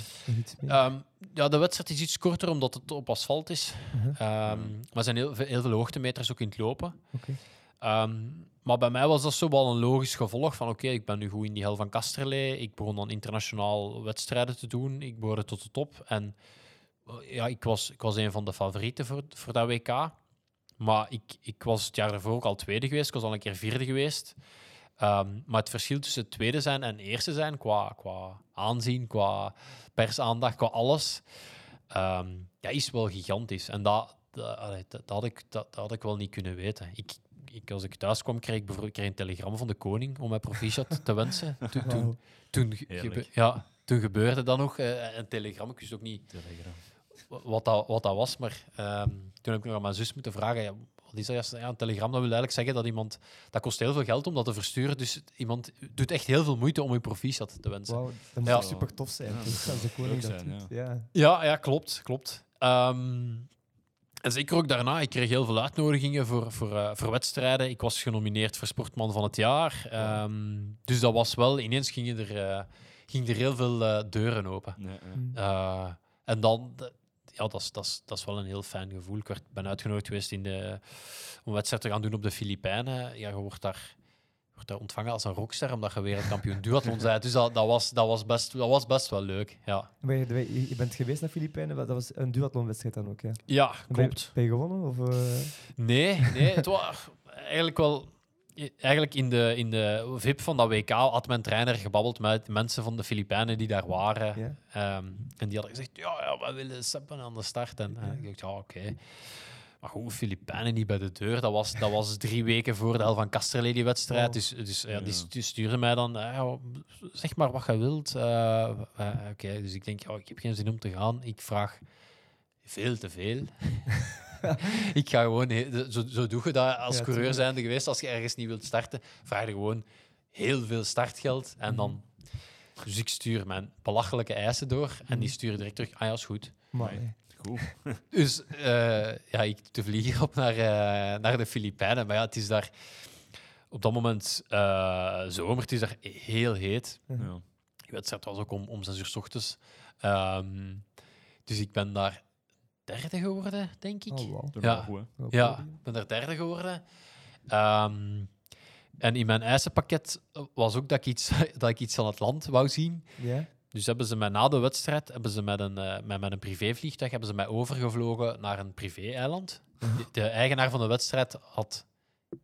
Ehm, ja, de wedstrijd is iets korter omdat het op asfalt is. Mhm. Ehm, maar er zijn heel, veel- heel veel hoogtemeters ook in het lopen. Oké. Ehm, maar bij mij was dat zo wel een logisch gevolg van oké, ik ben nu goed in die hel van Kasterlee. Ik begon dan internationaal wedstrijden te doen. Ik behoorde tot de top. En eh, ja, ik was, ik was een van de favorieten voor, voor dat WK. Maar ik, ik was het jaar ervoor ook al tweede geweest. Ik was al een keer vierde geweest. Ehm, maar het verschil tussen tweede zijn en eerste zijn, qua, qua aanzien, qua persaandacht, qua alles, ehm, ja, is wel gigantisch. En dat, dat, had ik, dat, dat had ik wel niet kunnen weten. Ik, ik, als ik thuis kwam, kreeg ik bijvoorbeeld kreeg een telegram van de koning om mij proficiat te wensen. Toen, toen, gebe- ja, toen gebeurde dat nog, eh, een telegram. Ik wist ook niet wat dat, wat dat was, maar ehm, toen heb ik nog aan mijn zus moeten vragen, ja, wat is dat? juist? Ja, een telegram dat wil eigenlijk zeggen dat iemand... Dat kost heel veel geld om dat te versturen, dus iemand doet echt heel veel moeite om je proficiat te wensen. Wauw, dat moet Ja. super tof zijn. Ja, toch, als de koning leuk dat zijn, doet. Ja. Ja, ja klopt. klopt. Ehm, en zeker ook daarna, ik kreeg heel veel uitnodigingen voor, voor, eh, voor wedstrijden. Ik was genomineerd voor Sportman van het Jaar. Ehm, dus dat was wel, ineens gingen er, eh, gingen er heel veel eh, deuren open. Nee. Mm. Eh, en dan, ja, dat is, dat, is, dat is wel een heel fijn gevoel. Ik werd, ben uitgenodigd geweest in de, om een wedstrijd te gaan doen op de Filipijnen. Ja, je wordt daar, wordt daar ontvangen als een rockster, omdat je wereldkampioen duathlon bent. Dus dat, dat, was, dat, was best, dat was best wel leuk. Ja, Maar je, bent geweest naar Filipijnen, dat was een duathlonwedstrijd dan ook, ja? ja Ben je- klopt. Ben je gewonnen? Of, eh, Nee, nee het was eigenlijk wel. Eigenlijk in de, in de VIP van dat WK had mijn trainer gebabbeld met mensen van de Filipijnen die daar waren. Ja. Ehm, en die hadden gezegd: Ja, ja we willen Seppen aan de start. En eh, ik dacht: Ja, oké. Maar goed, Filipijnen niet bij de deur. Dat was, dat was drie weken voor de hel van Casterlee, die wedstrijd. Oh. Dus, dus ja, die, die stuurde mij dan: eh, Zeg maar wat je wilt. Eh, eh, oké, dus ik denk: ja, Ik heb geen zin om te gaan. Ik vraag veel te veel. ik ga gewoon, zo, zo doe je dat als Ja, coureur zijnde geweest. Als je ergens niet wilt starten, vraag je gewoon heel veel startgeld. En dan, dus ik stuur mijn belachelijke eisen door en die sturen direct terug. Ah ja, is goed. maar, Nee. Goed. Dus eh, ja, ik de vlieger op naar, eh, naar de Filipijnen. Maar ja, het is daar op dat moment eh, zomer. Het is daar heel heet. Ja. Die wedstrijd was ook om, om zes uur s ochtends. Ehm, dus ik ben daar derde geworden, denk ik. Oh, wow. Dat Ja. goed, ik ben er derde geworden. Ehm, en in mijn eisenpakket was ook dat ik, iets, dat ik iets aan het land wou zien. Ja? Dus hebben ze mij na de wedstrijd, hebben ze met een, eh, met, met een privévliegtuig, hebben ze mij overgevlogen naar een privé-eiland. De, de eigenaar van de wedstrijd had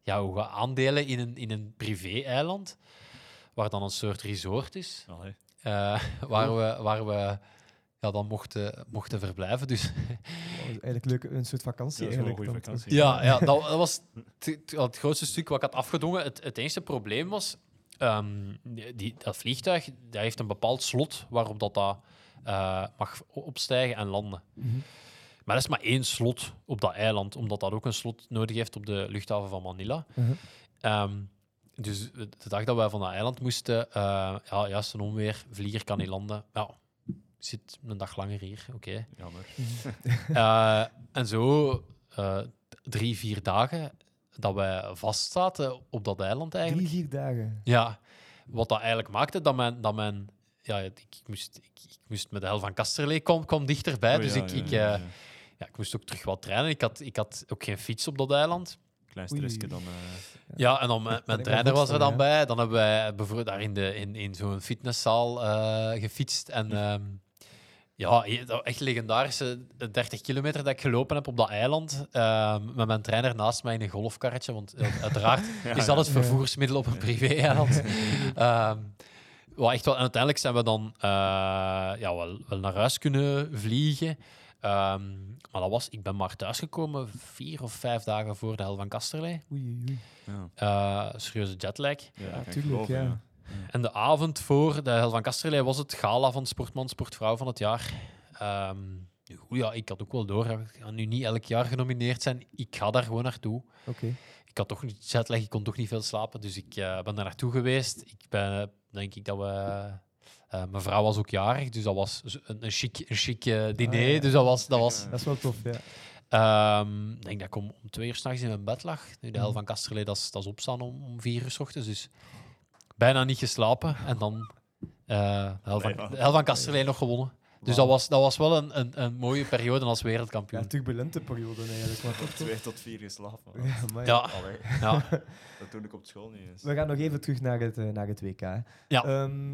ja, aandelen in een, in een privé-eiland, waar dan een soort resort is, eh, waar, we, waar we ja, dan mochten, mochten verblijven. Dus Oh, eigenlijk leuk, een soort vakantie Ja, een goede vakantie. Ja, ja dat, dat was het, grootste stuk wat ik had afgedwongen. Het, het enige probleem was, ehm, die, dat vliegtuig dat heeft een bepaald slot waarop dat, dat eh, mag opstijgen en landen. Mhm. Maar dat is maar één slot op dat eiland, omdat dat ook een slot nodig heeft op de luchthaven van Manila. Mhm. Ehm, dus de dag dat wij van dat eiland moesten, uh, ja, juist een onweer, vlieger kan niet landen. Ja, zit een dag langer hier, oké. Jammer. Eh, en zo eh, drie, vier dagen dat wij vastzaten op dat eiland eigenlijk. Drie, vier dagen. Ja, wat dat eigenlijk maakte dat mijn... Dat mijn ja, ik, ik moest, ik, ik moest met de hel van Kasterlee kwam, kwam dichterbij, Oh, dus ja, ik, ja, ik, ja, eh, ja. ja, ik moest ook terug wat trainen. Ik had, ik had ook geen fiets op dat eiland. Klein stressje dan. eh, Ja, en dan mijn, kan mijn trainer was er dan bij. Dan hebben wij bijvoorbeeld daar in, de, in, in zo'n fitnesszaal eh, gefietst. En ehm, ja, echt legendarische 30 kilometer dat ik gelopen heb op dat eiland. ehm, met mijn trainer naast mij in een golfkarretje. Want ja, uiteraard is dat het vervoersmiddel op een privé-eiland. Ehm, wel echt wel, en uiteindelijk zijn we dan eh, ja, wel, wel naar huis kunnen vliegen. Ehm, maar dat was, ik ben maar thuisgekomen vier of vijf dagen voor de hel van Kasterlee. Oei, oei, ja. Eh, serieuze jetlag. Ja, kan ik tuurlijk, geloven, ja. En de avond voor de Hel van Kasterlee was het gala van Sportman, Sportvrouw van het jaar. Goed, ja, ik had ook wel door. Ik ga nu niet elk jaar genomineerd zijn. Ik ga daar gewoon naartoe. Oké. Ik had toch niet jetlag, ik kon toch niet veel slapen. Dus ik eh, ben daar naartoe geweest. Ik ben, denk ik dat we... eh, mijn vrouw was ook jarig, dus dat was een, een chic, een chic eh, diner. Ah, ja. Dus dat was... Dat was Dat is wel tof, ja. Ehm, ik denk dat ik om, om twee uur s'nachts in mijn bed lag. Nu, de hel Mhm. van Kasterlee, dat is, dat is opstaan om, om vier uur s ochtends. Dus bijna niet geslapen. En dan eh de, hel van, hel van Kasterlee nog gewonnen. Dus dat was, dat was wel een, een, een mooie periode als Ja, wereldkampioen. turbulente periode eigenlijk. Maar? Twee tot vier geslapen. Ja, Ja, ja. dat doe ik op school niet eens. We gaan nog even terug naar het, eh, naar het WK. Ja. Ehm,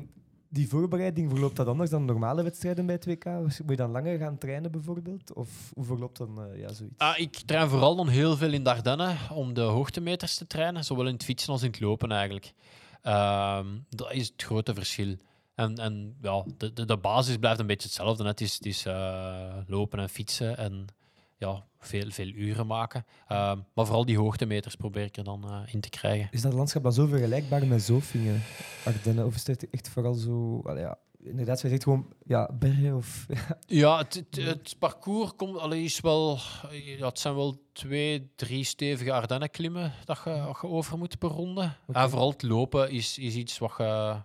die voorbereiding, verloopt dat anders dan normale wedstrijden bij het WK? Moet je dan langer gaan trainen bijvoorbeeld? Of hoe verloopt dan eh, ja, zoiets? Ah, ik train vooral dan heel veel in Dardenne om de hoogtemeters te trainen, zowel in het fietsen als in het lopen eigenlijk. Ehm, dat is het grote verschil. En, en ja, de, de, basis blijft een beetje hetzelfde. Het is, het is eh, lopen en fietsen en ja, veel, veel uren maken. Ehm, maar vooral die hoogtemeters probeer ik er dan eh, in te krijgen. Is dat landschap dan zo vergelijkbaar met Zofingen, Ardennen? Of is het echt vooral zo... ja, inderdaad, zij zegt gewoon ja, bergen of... Ja, het, het, het parcours komt, allee, is wel, ja, het zijn wel twee, drie stevige Ardennen-klimmen dat je, dat je over moet per ronde. Oké. En vooral het lopen is, is iets wat je,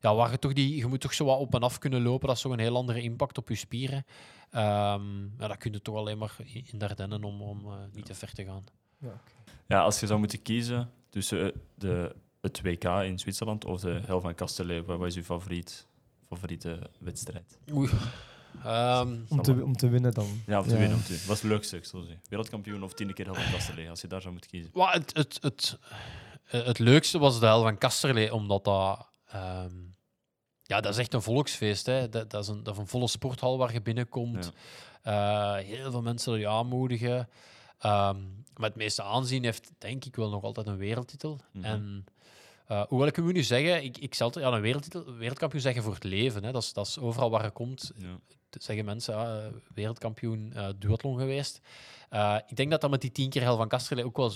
ja, waar je toch die, je moet toch zo wat op en af kunnen lopen. Dat is toch een heel andere impact op je spieren. Ehm, ja, dat kun je toch alleen maar in de Ardennen om, om eh, niet te ver te gaan. Ja, oké. Ja, als je zou moeten kiezen tussen eh, de, het WK in Zwitserland of de Hel van Kasterlee, wat was je favoriet, favoriete wedstrijd? Oei. Ehm, om, te, om te winnen dan. Ja, om te Ja. winnen. Om te, wat is het leukste? zeggen? Wereldkampioen of tiende keer Hel van Kasterlee, als je daar zou moeten kiezen? Wel, het, het, het, eh, het leukste was de hel van Kasterlee, omdat dat... ehm, ja, dat is echt een volksfeest. Hè. Dat, dat, is een, dat is een volle sporthal waar je binnenkomt. Eh, heel veel mensen je aanmoedigen. Ehm, maar het meeste aanzien heeft, denk ik, wel nog altijd een wereldtitel. Mhm. En eh, hoewel ik moet nu zeggen, ik, ik zal ja, een wereldtitel, wereldkampioen zeggen voor het leven. Hè. Dat, is, dat is overal waar je komt, Ja. zeggen mensen, ja, eh, wereldkampioen eh duathlon geweest. Eh, ik denk dat dat met die tien keer hel van Kasterlee ook wel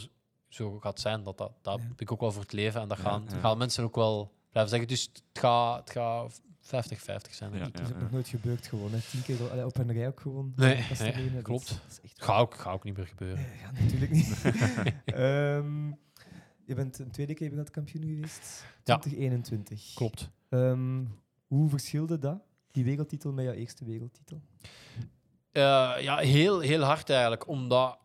zo gaat zijn. Dat, dat, dat Ja. heb ik ook wel voor het leven. En dat gaan, ja. gaan mensen ook wel blijven zeggen. Dus het gaat, het gaat 50-50 zijn. denk Ja, ik. Dat is ook nog nooit gebeurd gewoon. Hè. Tien keer allee, op een rij ook gewoon. Nee, klopt. is- dat is echt Gaat ook, gaat ook niet meer gebeuren. Ja, natuurlijk niet. Ehm, je bent een tweede keer wereldkampioen geweest. Ja. 2021. Klopt. Ehm, hoe verschilde dat, die wereldtitel, met jouw eerste wereldtitel? Eh, ja, heel, heel hard eigenlijk. Omdat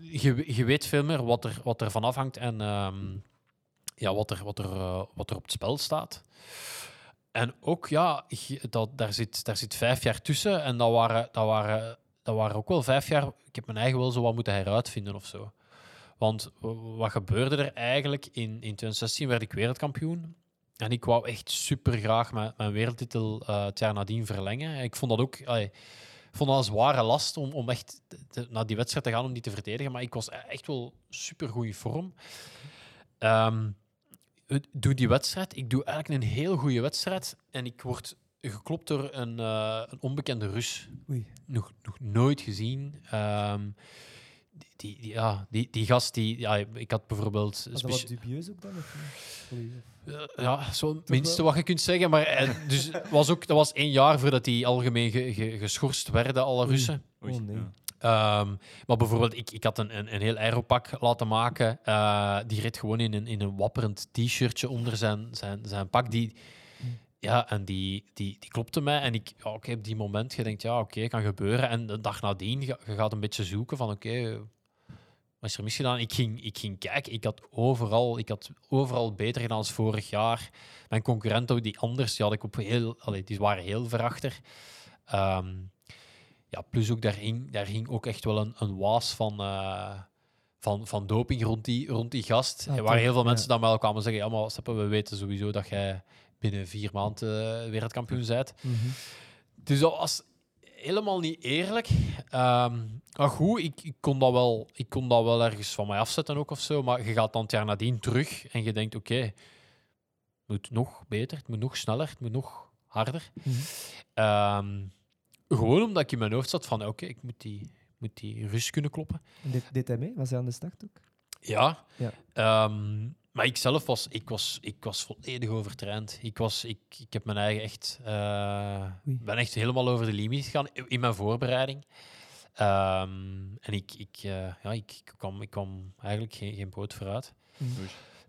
je, je weet veel meer wat er, wat er van afhangt en ehm, ja, wat, er, wat, er, eh, wat er op het spel staat. En ook, ja, dat, daar, zit, daar zit vijf jaar tussen. En dat waren, dat, waren, dat waren ook wel vijf jaar... Ik heb mijn eigen wel zo wat moeten heruitvinden of zo. Want wat gebeurde er eigenlijk? In, in 2016 werd ik wereldkampioen. En ik wou echt super graag mijn, mijn wereldtitel eh, het jaar nadien verlengen. Ik vond dat ook... allee, ik vond dat een zware last om, om echt te- naar die wedstrijd te gaan om die te verdedigen. Maar ik was e- echt wel super goed in vorm. Ik doe die wedstrijd. Ik doe eigenlijk een heel goede wedstrijd. En ik word geklopt door een, eh, een onbekende Rus. Oei. Nog, nog nooit gezien. Ehm, die, die, ja, die, die gast, die, ja, ik had bijvoorbeeld... Was dat wat dubieus ook dan? Eh, ja, zo het wel? minste wat je kunt zeggen. Maar eh, dus het was ook, dat was één jaar voordat die algemeen ge- ge- geschorst werden, alle Oei. Russen. Oei, Oh, nee. ja. Ehm, maar bijvoorbeeld, ik, ik had een, een, een heel aeropak laten maken. Eh, die reed gewoon in een, in een wapperend t-shirtje onder zijn, zijn, zijn pak. Die, ja, en die, die, die klopte mij. En ik, ja, oké, op die moment, je denkt, ja, oké, kan gebeuren. En de dag nadien, je, je gaat een beetje zoeken van, oké, wat is er misgedaan? Ik ging, ik ging kijken, ik had, overal, ik had overal beter gedaan als vorig jaar. Mijn concurrenten, die anders, die, had ik op heel, allee, die waren heel verachter. Ehm, ja, plus ook daar hing, daar hing ook echt wel een, een waas van, eh, van, van doping rond die, rond die gast. En waar heel veel ja. mensen dan wel kwamen zeggen, ja, maar Seppe, we weten sowieso dat jij binnen vier maanden eh, wereldkampioen bent. Mhm. Dus dat was helemaal niet eerlijk. Ehm, maar goed, ik, ik, kon dat wel, ik kon dat wel ergens van mij afzetten ook of zo. Maar je gaat dan het jaar nadien terug en je denkt, oké, het moet nog beter, het moet nog sneller, het moet nog harder. Mhm. Ehm, gewoon omdat ik in mijn hoofd zat van, oké, ik moet die, moet die rust kunnen kloppen. En Deed, deed hij mee? Was hij aan de start ook? Ja. Ja. Ehm, maar ik zelf was, ik was, ik was volledig overtraind. Ik, was, ik, ik heb mijn eigen echt, eh, Oei. ben echt helemaal over de limiet gegaan in- mijn voorbereiding. Ehm, en ik, ik, eh, ja, ik, ik, kwam, ik kwam eigenlijk geen, geen poot vooruit. Mhm.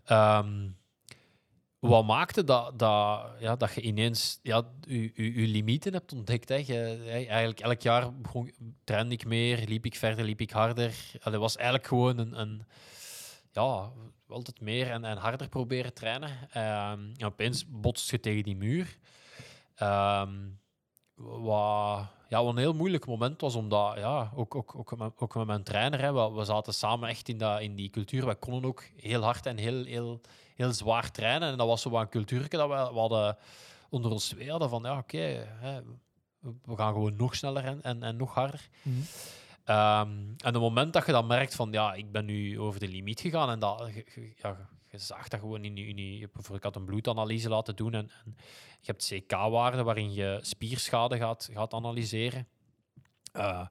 Ehm, wat maakte dat, dat, ja, dat je ineens ja, je, je, je limieten hebt ontdekt? Hè? Je, hè, eigenlijk elk jaar begon, trainde ik meer, liep ik verder, liep ik harder. Dat was eigenlijk gewoon een, een ja, altijd meer en, en harder proberen trainen. Ehm, en opeens botst je tegen die muur. Ehm, wat, ja, een heel moeilijk moment was, omdat ja, ook, ook, ook, met, ook mijn trainer, hè, we, we zaten samen echt in, dat, in die cultuur. Wij konden ook heel hard en heel, heel, heel zwaar trainen. En dat was zo wat een cultuur dat we, we hadden onder ons twee hadden van ja, oké, we- we gaan gewoon nog sneller en, en, en nog harder. Mhm. Ehm, en het moment dat je dan merkt van ja, ik ben nu over de limiet gegaan en dat, ja, je zag dat gewoon in je, je ik had een bloedanalyse laten doen en, en je hebt CK-waarden waarin je spierschade gaat, gaat analyseren. Eh,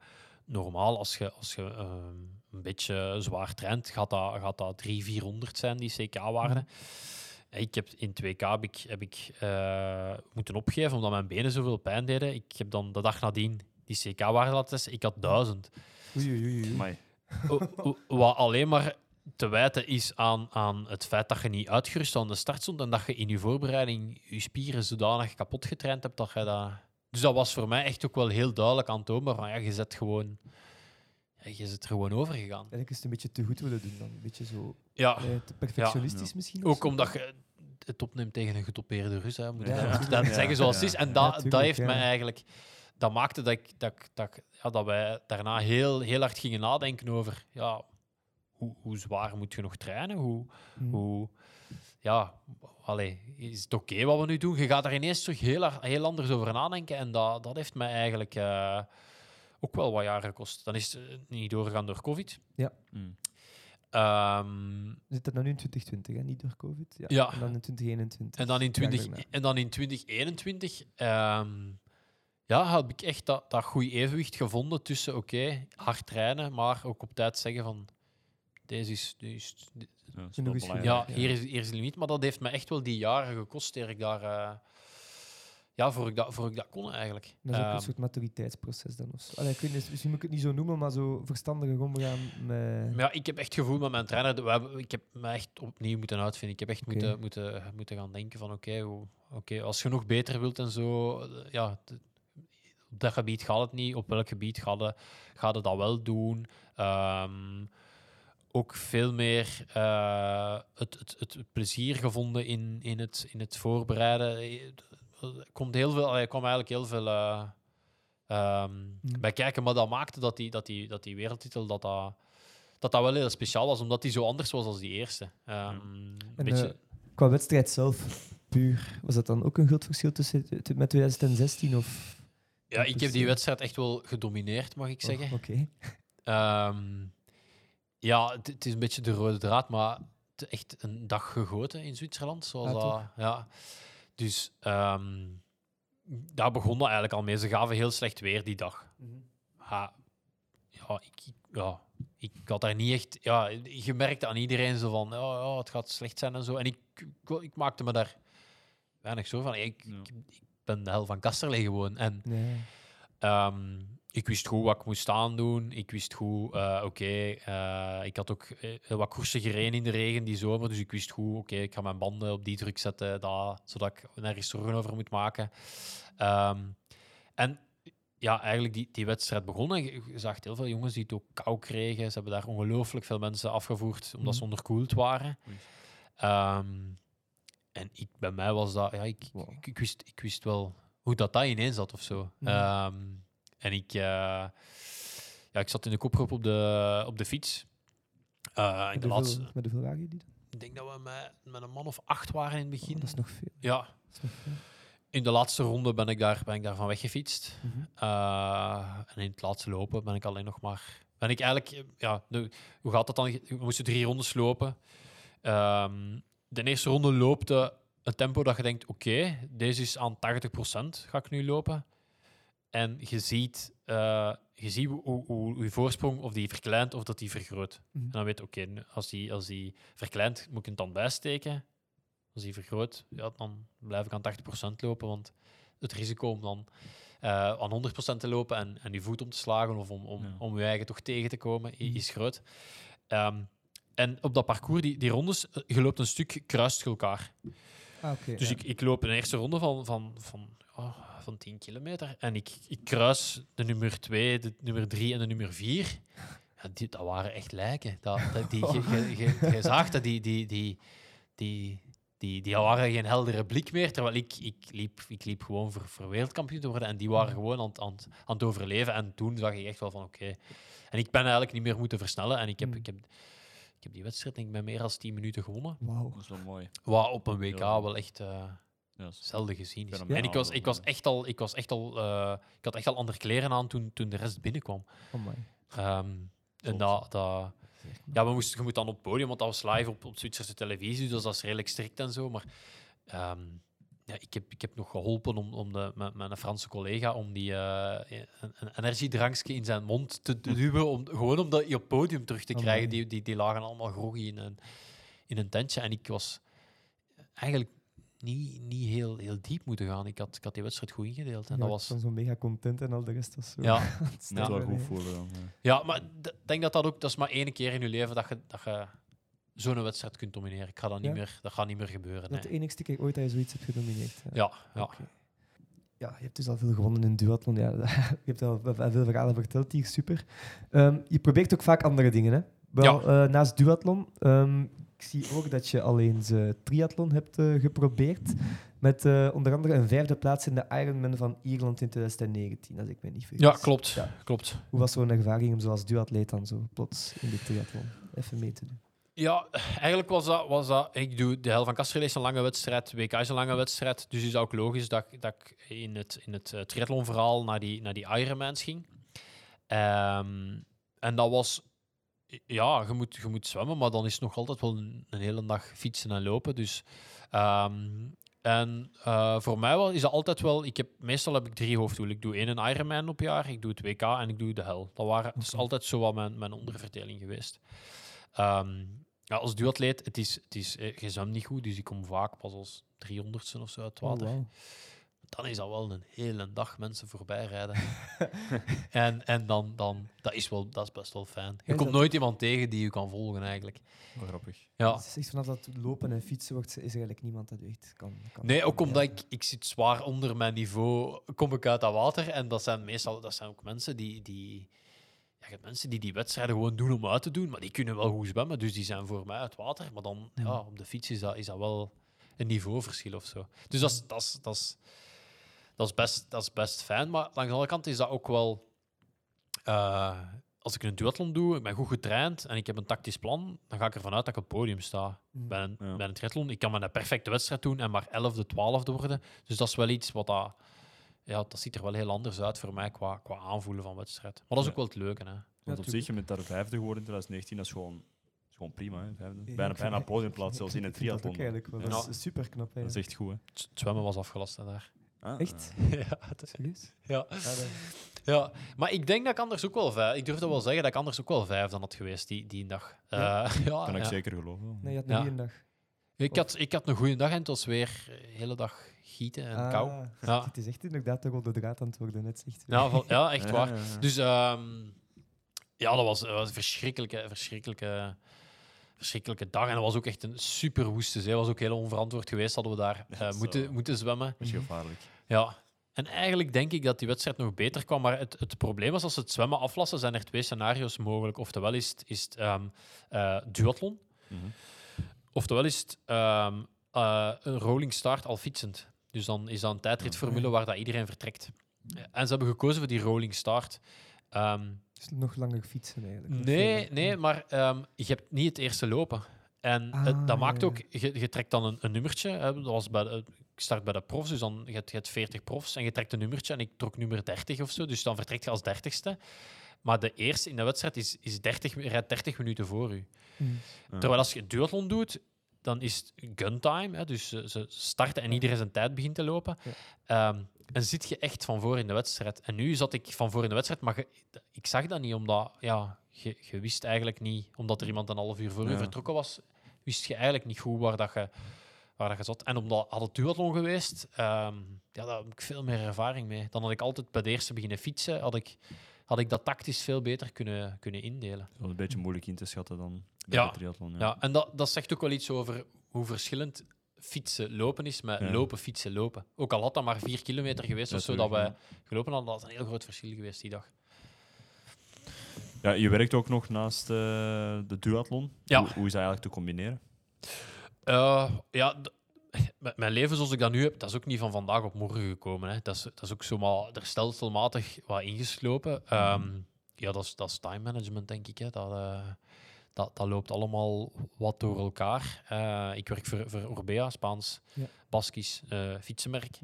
normaal, als je, als je ehm, een beetje zwaar traint, gaat dat, gaat dat 300, 400 zijn, die CK-waarden. Ik heb in 2K heb ik, heb ik eh, moeten opgeven omdat mijn benen zoveel pijn deden. Ik heb dan de dag nadien die CK-waarde laten testen. Ik had 1000. Oei, oei, oei, oei. Amai. O- o- Wat alleen maar te wijten is aan, aan het feit dat je niet uitgerust aan de start stond en dat je in je voorbereiding je spieren zodanig kapot getraind hebt dat je dat... Dus dat was voor mij echt ook wel heel duidelijk aantoonbaar van ja, je zet gewoon... Ja, je zit er gewoon over gegaan. Eigenlijk is het een beetje te goed willen doen dan. Een beetje zo Ja, eh, te perfectionistisch Ja. misschien. ook zo. omdat je het opneemt tegen een getopeerde Rus. Hè. Moet Ja, dat Ja, zeggen zoals het ja. is. En Ja, dat, dat heeft ja. mij eigenlijk... Dat maakte dat, ik, dat, ik- dat, ik- ja, dat wij daarna heel, heel hard gingen nadenken over... Ja, hoe, hoe zwaar moet je nog trainen? Hoe, Mhm. hoe, ja, allee, is het oké wat we nu doen? Je gaat daar ineens terug heel, heel anders over nadenken. En dat, dat heeft mij eigenlijk eh, ook wel wat jaren gekost. Dan is het eh, niet doorgegaan door COVID. Mm. Ehm, Zit dat nou nu in 2020, hè? niet door COVID? Ja. Ja. En dan in 2021. en, dan in jaar 20, daarna. en dan in 2021 ehm, ja, heb ik echt dat, dat goede evenwicht gevonden tussen oké, hard trainen, maar ook op tijd zeggen van deze is, deze is, Ja, is hier is, hier is de limiet. Maar dat heeft me echt wel die jaren gekost eer ik daar, eh, ja, voor ik dat, voor ik dat kon eigenlijk. Dat is ook een Ehm, soort maturiteitsproces dan. Of zo. Allee, ik weet niet, misschien moet ik het niet zo noemen, maar zo verstandiger omgaan met... maar ja, ik heb echt gevoel met mijn trainer. Hebben, ik heb me echt opnieuw moeten uitvinden. Ik heb echt moeten, moeten, moeten gaan denken van oké, oké, als je nog beter wilt en zo, eh, ja, op dat gebied gaat het niet. Op welk gebied gaat het, gaat het dat wel doen? Ehm, ook veel meer eh, het, het, het plezier gevonden in, in, het, in het voorbereiden. Eh, Er komt heel veel, er kwam eigenlijk heel veel eh, ehm, Mhm. bij kijken, maar dat maakte dat die, dat die, dat die wereldtitel dat dat, dat dat wel heel speciaal was, omdat die zo anders was als die eerste. Ehm, een En, beetje, Qua wedstrijd zelf, puur, was dat dan ook een groot verschil tussen met 2016? Of... ja, ik heb die wedstrijd echt wel gedomineerd, mag ik zeggen. Oh, Oké. Ehm, ja, het, het is een beetje de rode draad, maar het is echt een dag gegoten in Zwitserland. Zoals Ah, dat, ja. Dus ehm, daar begon dat eigenlijk al mee. Ze gaven heel slecht weer die dag. Ja, ja, ik, ja, ik had daar niet echt... Ja, je merkte aan iedereen zo van, ja, ja, het gaat slecht zijn en zo. En ik, ik, ik maakte me daar weinig zo van. Ik, Ja. ik, de hel van Kasterlee gewoon. En Nee. Ehm, ik wist goed wat ik moest aandoen. Ik wist goed, eh, oké, eh, ik had ook eh, wat koersen gereden in de regen die zomer. Dus ik wist goed, oké, ik ga mijn banden op die druk zetten, dat, zodat ik nergens zorgen over moet maken. Ehm, en ja, eigenlijk die, die wedstrijd begonnen. Je je zag heel veel jongens die het ook kou kregen. Ze hebben daar ongelooflijk veel mensen afgevoerd omdat ze onderkoeld waren. En ik, bij mij was dat, ja, ik, Wow. ik, ik wist, ik wist wel hoe dat, dat ineens zat of zo. Mhm. Ehm, en ik, eh, ja, ik zat in de kopgroep op de, op de fiets. In Met de laatste, met hoeveel waren jullie ik denk dat we met, met een man of acht waren in het begin. Oh, dat is nog veel. Ja, nog veel. in de laatste ronde ben ik, daar, ben ik daarvan weggefietst. Eh, en in het laatste lopen ben ik alleen nog maar. Ben ik eigenlijk, ja, de- hoe gaat dat dan? We moesten drie rondes lopen. Ehm, de eerste ronde loopte een tempo dat je denkt: oké, deze is aan 80% ga ik nu lopen. En je ziet, eh, je ziet hoe, hoe, hoe je voorsprong of die verkleint of dat die vergroot. Mhm. En dan weet je: oké, als, die, als die verkleint, moet ik een tand bijsteken. Als die vergroot, ja, dan blijf ik aan 80% lopen. Want het risico om dan eh, aan 100% te lopen en, en je voet om te slagen of om, om, Ja. om je eigen toch tegen te komen, Mhm. is groot. Ehm, en op dat parcours, die, die rondes, eh, je loopt een stuk, kruist elkaar. Ah. Dus ja. ik, ik loop een eerste ronde van, van, van, oh, van 10 kilometer en ik, ik kruis de nummer 2, de nummer 3 en de nummer 4. Ja, die, dat waren echt lijken. Dat, dat, die, je, zag dat die, die, die, die, die, die waren geen heldere blik meer, terwijl ik, ik, liep, ik liep gewoon voor, voor wereldkampioen te worden en die waren gewoon aan, het- aan, aan het overleven. En toen zag ik echt wel van oké. En ik ben eigenlijk niet meer moeten versnellen en ik heb, Mm. ik heb, ik heb die wedstrijd denk ik met meer dan 10 minuten gewonnen. Wauw. Dat is wel mooi. Wat op een WK Ja. wel echt... eh, is- zelden gezien is. En ik was, ik was echt al, ik was echt al, eh, ik had echt al andere kleren aan toen, toen de rest binnenkwam. Amai. Ehm, en dat, ja, we moesten, je moet dan op het podium, want dat was live op, op Zwitserse televisie, dus dat is redelijk strikt en zo. Maar ehm, ja, ik, heb, ik heb nog geholpen om, om de, met, met een Franse collega om die eh, een, een energiedrankje in zijn mond te duwen, om, gewoon om dat op podium terug te Amai. krijgen. Die, die, die lagen allemaal groggy in een, in een tentje. En ik was eigenlijk niet, niet heel, heel diep moeten gaan. Ik had, ik had die wedstrijd goed ingedeeld. En Ja, dat was, zo mega content en al de rest was zo. ja, wel goed dan. ja. ja, maar ik denk dat dat ook... Dat is maar één keer in je leven dat je, dat je zo'n wedstrijd kunt domineren. Ik ga dat, niet Ja? meer, dat gaat niet meer gebeuren. Dat nee. de enigste keer ooit dat je zoiets hebt genomineerd. Ja, ja. Ja, je hebt dus al veel gewonnen in duathlon. Ja, je hebt al veel verhalen verteld hier, super. Ehm, je probeert ook vaak andere dingen, hè? Wel, eh, naast duathlon. ehm, ik zie ook dat je al eens eh, triathlon hebt eh, geprobeerd. Met onder andere een vijfde plaats in de Ironman van Ierland in 2019, als ik me niet vergis. ja klopt. Ja. klopt. Hoe was zo'n ervaring om zoals duatleet dan zo plots in de triathlon even mee te doen? Ja, eigenlijk was dat, was dat... Ik doe de hel van Kastreel is een lange wedstrijd, WK is een lange wedstrijd, dus is ook logisch dat, ik- dat ik in het, in het eh, triathlon-verhaal naar die, naar die Ironmans ging. Ehm, en dat was... Ja, je moet, je moet zwemmen, maar dan is het nog altijd wel een, een hele dag fietsen en lopen. Dus, ehm, en eh, voor mij wel, is dat altijd wel... Ik heb, meestal heb ik drie hoofddoelen. Ik doe één een Ironman op jaar, ik doe het WK en ik doe de hel. Dat, waren, dat is altijd zo wat mijn, mijn onderverdeling geweest. Ehm, ja, als duatleet, het is, het is, eh, je zwemt niet goed, dus ik kom vaak pas als 300ste of zo uit het water. Oh, wauw. Dan is dat wel een hele dag mensen voorbij rijden. en en dan, dan, dat, is wel, dat is best wel fijn. Je komt dat- nooit iemand tegen die je kan volgen, eigenlijk. Wel grappig. Ja. Het is echt vanaf dat lopen en fietsen wordt, is er eigenlijk niemand dat echt kan. kan Nee, ook omdat ik, ik zit zwaar onder mijn niveau, kom ik uit dat water. En dat zijn meestal dat zijn ook mensen die... die ja, je hebt mensen die die wedstrijden gewoon doen om uit te doen, maar die kunnen wel goed zwemmen, dus die zijn voor mij uit water. Maar dan, ja, op de fiets is dat, is dat wel een niveauverschil of zo. Dus dat is, dat is, dat is, dat is, best, dat is best fijn. Maar langs de andere kant is dat ook wel... eh, als ik een duathlon doe, ik ben goed getraind en ik heb een tactisch plan, dan ga ik ervan uit dat ik op het podium sta. Mm. Bij een, Ja. bij een triathlon. Ik kan maar een perfecte wedstrijd doen en maar 11e, 12e worden. Dus dat is wel iets wat dat... Ja, dat ziet er wel heel anders uit voor mij qua, qua aanvoelen van wedstrijd. Maar dat is Ja. ook wel het leuke, hè. Want op zich, je bent daar vijfde geworden in 2019, dat is gewoon, gewoon prima. Hè, vijfde. Ja, bijna bijna podiumplaats, zelfs in het vind dat ook triathlon. eigenlijk wel. Ja. Dat is super knap. Dat is echt goed, hè. Het zwemmen was afgelast hè, daar. Ah, Echt? ja, het is- Serieus? ja. Ja, dat- ja, maar ik denk dat ik anders ook wel vijf... Ik durf dat wel zeggen, dat ik anders ook wel vijf dan had geweest die, die dag. Ja? Eh, ja, kan ik zeker geloven. Nee, je had Ja. een goede dag. Ik had, ik had een goede dag en het was weer de hele dag gieten en kou. Ah, Ja. Het is echt inderdaad de rode draad aan het worden, net zegt. Ja, van- ja, echt waar. ja, ja. Dus ehm, ja, dat was, was een verschrikkelijke, verschrikkelijke, verschrikkelijke dag. En dat was ook echt een super woeste zee. Dat was ook heel onverantwoord geweest, hadden we daar eh, moeten, moeten zwemmen. Dat is gevaarlijk. Ja. En eigenlijk denk ik dat die wedstrijd nog beter kwam. Maar het, het probleem was, als ze het zwemmen aflassen, zijn er twee scenario's mogelijk. Oftewel is het, is het ehm, eh, duathlon, Mhm. oftewel is het ehm, eh, een rolling start al fietsend. Dus dan is dat een tijdritformule waar dat iedereen vertrekt. En ze hebben gekozen voor die rolling start. Ehm, Dus nog langer fietsen eigenlijk. nee, nee, maar ehm, je hebt niet het eerste lopen. En Ah, het- dat ja, maakt ook, je, je trekt dan een, een nummertje. Hè, dat was bij de, ik start bij de profs, dus dan je hebt, je hebt 40 profs en je trekt een nummertje. En ik trok nummer 30 of zo, dus dan vertrek je als dertigste. Maar de eerste in de wedstrijd is, is 30, mi- rijdt 30 minuten voor u. Hmm. Terwijl als je duathlon doet, dan is het gun time. Hè, dus ze, starten en iedereen zijn tijd begint te lopen. Ehm, en zit je echt van voor in de wedstrijd. En nu zat ik van voor in de wedstrijd, maar ik zag dat niet, omdat ja, je, je wist eigenlijk niet, omdat er iemand een half uur voor u vertrokken was, wist je eigenlijk niet goed waar, dat je, waar dat je zat. En omdat had het duathlon geweest, ehm, ja, daar heb ik veel meer ervaring mee. Dan had ik altijd bij de eerste beginnen fietsen, had ik, had ik dat tactisch veel beter kunnen, kunnen indelen. Dat is een beetje moeilijk in te schatten dan Ja. triathlon. Ja. Ja, en dat, dat zegt ook wel iets over hoe verschillend fietsen lopen is met Ja. lopen, fietsen, lopen. Ook al had dat maar vier kilometer geweest of zo dat wij gelopen hadden, dat had een heel groot verschil geweest die dag. Ja, je werkt ook nog naast eh, de duathlon. Ja. Hoe, hoe is dat eigenlijk te combineren? Eh, ja, mijn leven zoals ik dat nu heb, dat is ook niet van vandaag op morgen gekomen. Hè. Dat, is, dat is ook zomaar er stelselmatig wat ingeslopen. Ehm, ja, dat is, dat is time management, denk ik. Hè. Dat, eh, dat, dat loopt allemaal wat door elkaar. Eh, ik werk voor, voor Orbea, Spaans, Ja. Baskisch eh, fietsenmerk.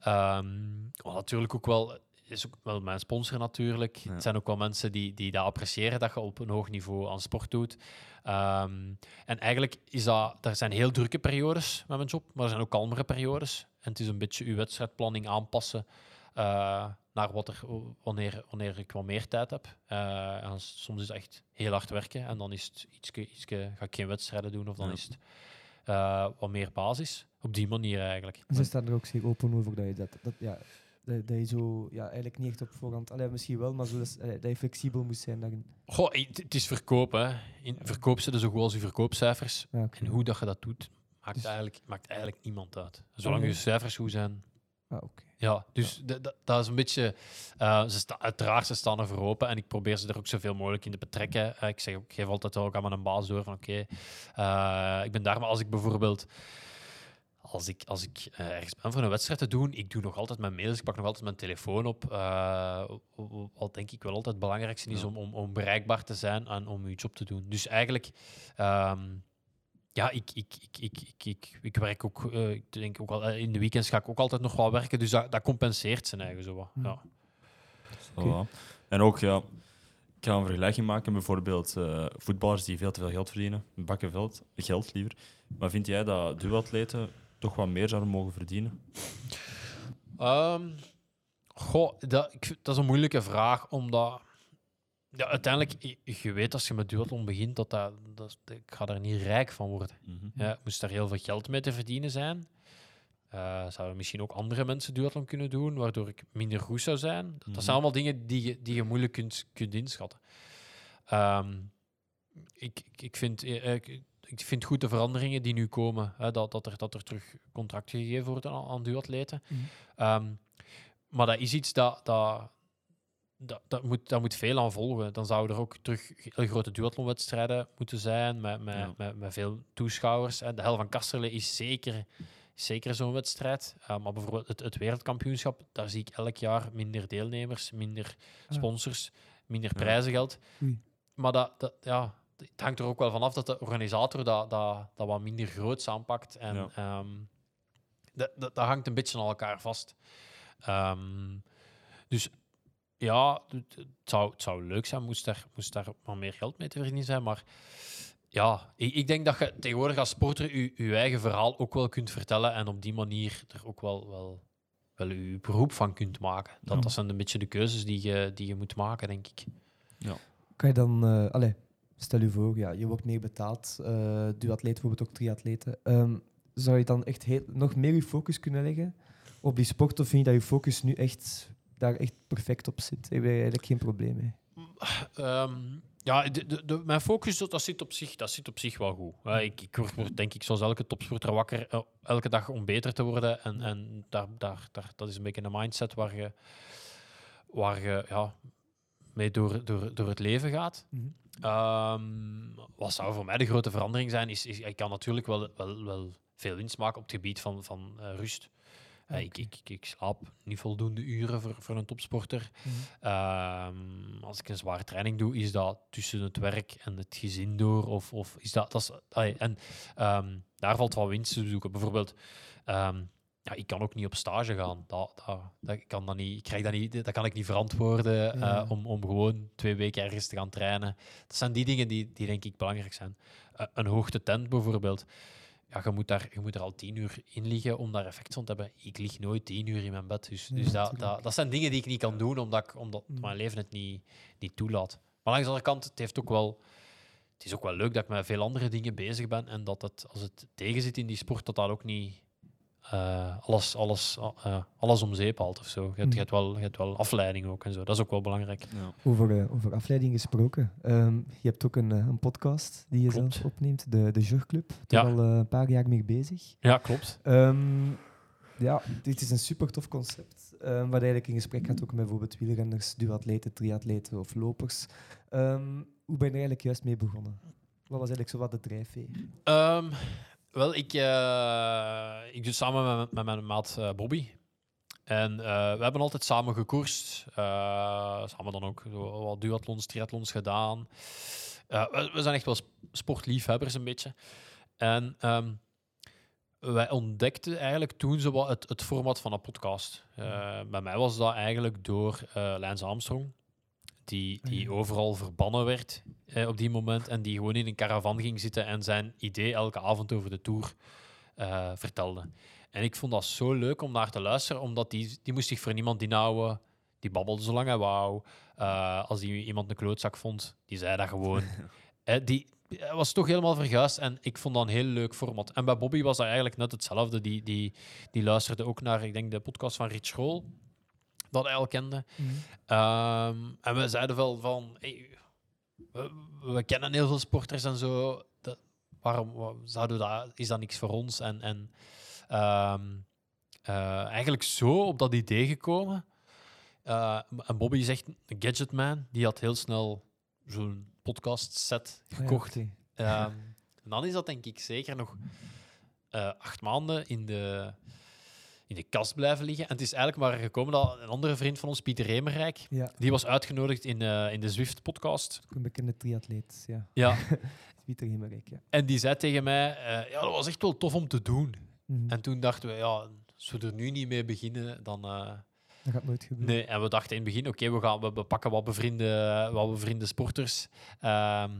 Ehm, wat natuurlijk ook wel is ook wel mijn sponsor natuurlijk. Ja. Het zijn ook wel mensen die, die dat appreciëren dat je op een hoog niveau aan sport doet. Ehm, en eigenlijk is dat, er zijn heel drukke periodes met mijn job, maar er zijn ook kalmere periodes. En het is een beetje uw wedstrijdplanning aanpassen eh, naar wat er, wanneer, wanneer ik wat meer tijd heb. Eh, en soms is het echt heel hard werken en dan is het ietske, ietske, ga ik geen wedstrijden doen of dan Ja. is het eh, wat meer basis. Op die manier eigenlijk. En ze staan er ook zeer open over dat je dat, dat, ja, dat, dat je zo ja, eigenlijk niet echt op voorhand, allee, misschien wel, maar zo dat, eh, dat je flexibel moest zijn daarin. Goh, het is verkopen. Hè. In, verkoop ze zo goed als je verkoopcijfers. Ja. En hoe dat je dat doet, maakt, Dus- eigenlijk, maakt eigenlijk niemand uit. Zolang nee. je cijfers goed zijn. Ah, oké. Ja, dus dat is een beetje... eh, ze sta, uiteraard, ze staan er voor open en ik probeer ze er ook zoveel mogelijk in te betrekken. Eh, ik, zeg, ook- ik geef altijd ook aan mijn baas door van oké, eh, ik ben daar, maar als ik bijvoorbeeld... Als ik, als ik ergens ben voor een wedstrijd te doen, ik doe nog altijd mijn mails, ik pak nog altijd mijn telefoon op. wat denk ik wel altijd het belangrijkste is Ja. om, om, om bereikbaar te zijn en om je job te doen. Dus eigenlijk, ehm, ja, ik, ik, ik, ik, ik, ik, ik werk ook, eh, ik denk ook al, eh, in de weekends ga ik ook altijd nog wel werken, dus dat, dat compenseert zijn eigen zo wat. Hmm. Ja. En ook, ja, ik ga een vergelijking maken. Bijvoorbeeld eh, voetballers die veel te veel geld verdienen, een bakken veld, geld liever. Maar vind jij dat duatleten toch wat meer zouden mogen verdienen? Ehm, goh, dat, ik, dat is een moeilijke vraag, omdat ja, uiteindelijk, je, weet als je met duathlon begint, dat, dat, dat ik ga daar niet rijk van worden. Mhm. Ja, moest daar heel veel geld mee te verdienen zijn. Eh, zouden misschien ook andere mensen duathlon kunnen doen, waardoor ik minder goed zou zijn. Dat, dat Mhm. zijn allemaal dingen die je, die je moeilijk kunt, kunt inschatten. Ehm, ik, ik, ik, vind, eh, ik, ik vind goed de veranderingen die nu komen, hè, dat, dat, er, dat er terug contracten gegeven worden aan, aan duatleten. Mhm. Ehm, maar dat is iets dat, dat, dat, dat, moet, daar moet veel aan volgen. Dan zouden er ook terug heel grote duathlonwedstrijden moeten zijn, met, met, Ja. met, met veel toeschouwers. De Hel van Kasterlee is zeker, zeker zo'n wedstrijd. Uh, maar bijvoorbeeld het, het wereldkampioenschap, daar zie ik elk jaar minder deelnemers, minder Ah. sponsors, minder Ja. prijzengeld. Maar dat, dat, ja, het hangt er ook wel van af dat de organisator dat, dat, dat wat minder groots aanpakt. En Ja. ehm, dat, dat, dat hangt een beetje aan elkaar vast. Ehm, dus ja, het, zou, het zou leuk zijn moest daar, moest daar wat meer geld mee te verdienen zijn. Maar ja, ik, ik denk dat je tegenwoordig als sporter je, je eigen verhaal ook wel kunt vertellen en op die manier er ook wel, wel, wel je beroep van kunt maken. Dat, Ja. dat zijn een beetje de keuzes die je, die je moet maken, denk ik. Kan je dan, eh allee, stel je voor, ja, je wordt meer betaald, eh duatleet bijvoorbeeld ook triatleten. Ehm, zou je dan echt heel, nog meer je focus kunnen leggen op die sport of vind je dat je focus nu echt daar echt perfect op zit? Heb je eigenlijk geen probleem mee? Ehm, ja, de, de, de- mijn focus dat, dat zit, op zich, dat zit op zich wel goed. Ja, ik, ik word, denk ik zoals elke topsporter wakker eh, elke dag om beter te worden. En, en daar, daar, daar, dat is een beetje een mindset waar je, waar je ja, mee door, door, door het leven gaat. Mhm. Ehm, wat zou voor mij de grote verandering zijn, is, is ik kan natuurlijk wel, wel, wel veel winst maken op het gebied van, van eh, rust. Eh, ik, ik, ik slaap niet voldoende uren voor, voor een topsporter. Mhm. Ehm, als ik een zware training doe, is dat tussen het werk en het gezin door? Of, of is dat... dat is, allee, en ehm, daar valt wat winst te zoeken. Bijvoorbeeld, ehm, ja, ik kan ook niet op stage gaan. Dat, dat, dat, kan dat, niet, ik krijg dat, niet, dat kan ik niet verantwoorden eh, Ja. om, om gewoon twee weken ergens te gaan trainen. Dat zijn die dingen die, die denk ik belangrijk zijn. Eh, een hoogtetent bijvoorbeeld. Ja, je, moet daar, je moet er al tien uur in liggen om daar effect van te hebben. Ik lig nooit tien uur in mijn bed. Dus, Ja, dus dat, dat, dat zijn dingen die ik niet kan doen, omdat, ik, omdat Mm. mijn leven het niet, niet toelaat. Maar langs de andere kant, het, heeft ook wel, het is ook wel leuk dat ik met veel andere dingen bezig ben. En dat het, als het tegen zit in die sport, dat dat ook niet eh, alles, alles, eh, alles om zeep haalt of zo. Je hebt, Mm. je, hebt wel, je hebt wel afleiding ook en zo. Dat is ook wel belangrijk. Ja. Over, eh, over afleiding gesproken. Ehm, je hebt ook een, een podcast die je Klopt. zelf opneemt, de, de Jurclub. Daar Ja. al eh, een paar jaar mee bezig. Ja, klopt. Ehm, ja, dit is een super tof concept. waar je eigenlijk in gesprek gaat ook met bijvoorbeeld wielrenners, duatleten, triatleten of lopers. Ehm, hoe ben je er eigenlijk juist mee begonnen? Wat was eigenlijk zo wat de drijfveer? Wel, ik, eh, ik doe samen met, met mijn maat eh, Bobby. En eh, we hebben altijd samen gekoerst. Samen dan ook wat duathlons, triathlons gedaan. We, we zijn echt wel sp- sportliefhebbers een beetje. En ehm, wij ontdekten eigenlijk toen zo wat het, het format van een podcast. Eh, bij mij was dat eigenlijk door Lance Armstrong. Die, die overal verbannen werd eh, op die moment. En die gewoon in een caravan ging zitten en zijn idee elke avond over de Tour eh, vertelde. En ik vond dat zo leuk om naar te luisteren, omdat die, die moest zich voor niemand inhouden. Die babbelde zolang hij wou. Eh, als hij iemand een klootzak vond, die zei dat gewoon. Eh, die hij was toch helemaal verguisd en ik vond dat een heel leuk format. En bij Bobby was dat eigenlijk net hetzelfde. Die, die, die luisterde ook naar, ik denk, de podcast van Rich School, dat hij al kende. Ehm, en we zeiden wel van, hey, we, we kennen heel veel sporters en zo. Dat, waarom wa- zouden we dat, is dat niks voor ons? En, en ehm, eh, eigenlijk zo op dat idee gekomen. Eh, en Bobby is echt een gadgetman. Die had heel snel zo'n podcast set Ah ja, gekocht. Ehm, en dan is dat denk ik zeker nog eh, acht maanden in de, in de kast blijven liggen. En het is eigenlijk maar gekomen dat een andere vriend van ons, Pieter Remerijk, Ja, die was uitgenodigd in, eh, in de Zwift-podcast. een bekende triatleet. Ja. Ja. Pieter Himmerijk, ja. En die zei tegen mij, eh, ja, dat was echt wel tof om te doen. Mhm. En toen dachten we, ja, als we er nu niet mee beginnen, dan... eh, Dat gaat nooit gebeuren. Nee, en we dachten in het begin, oké, we gaan we, we pakken wat bevriende, wat bevriende sporters. Ehm,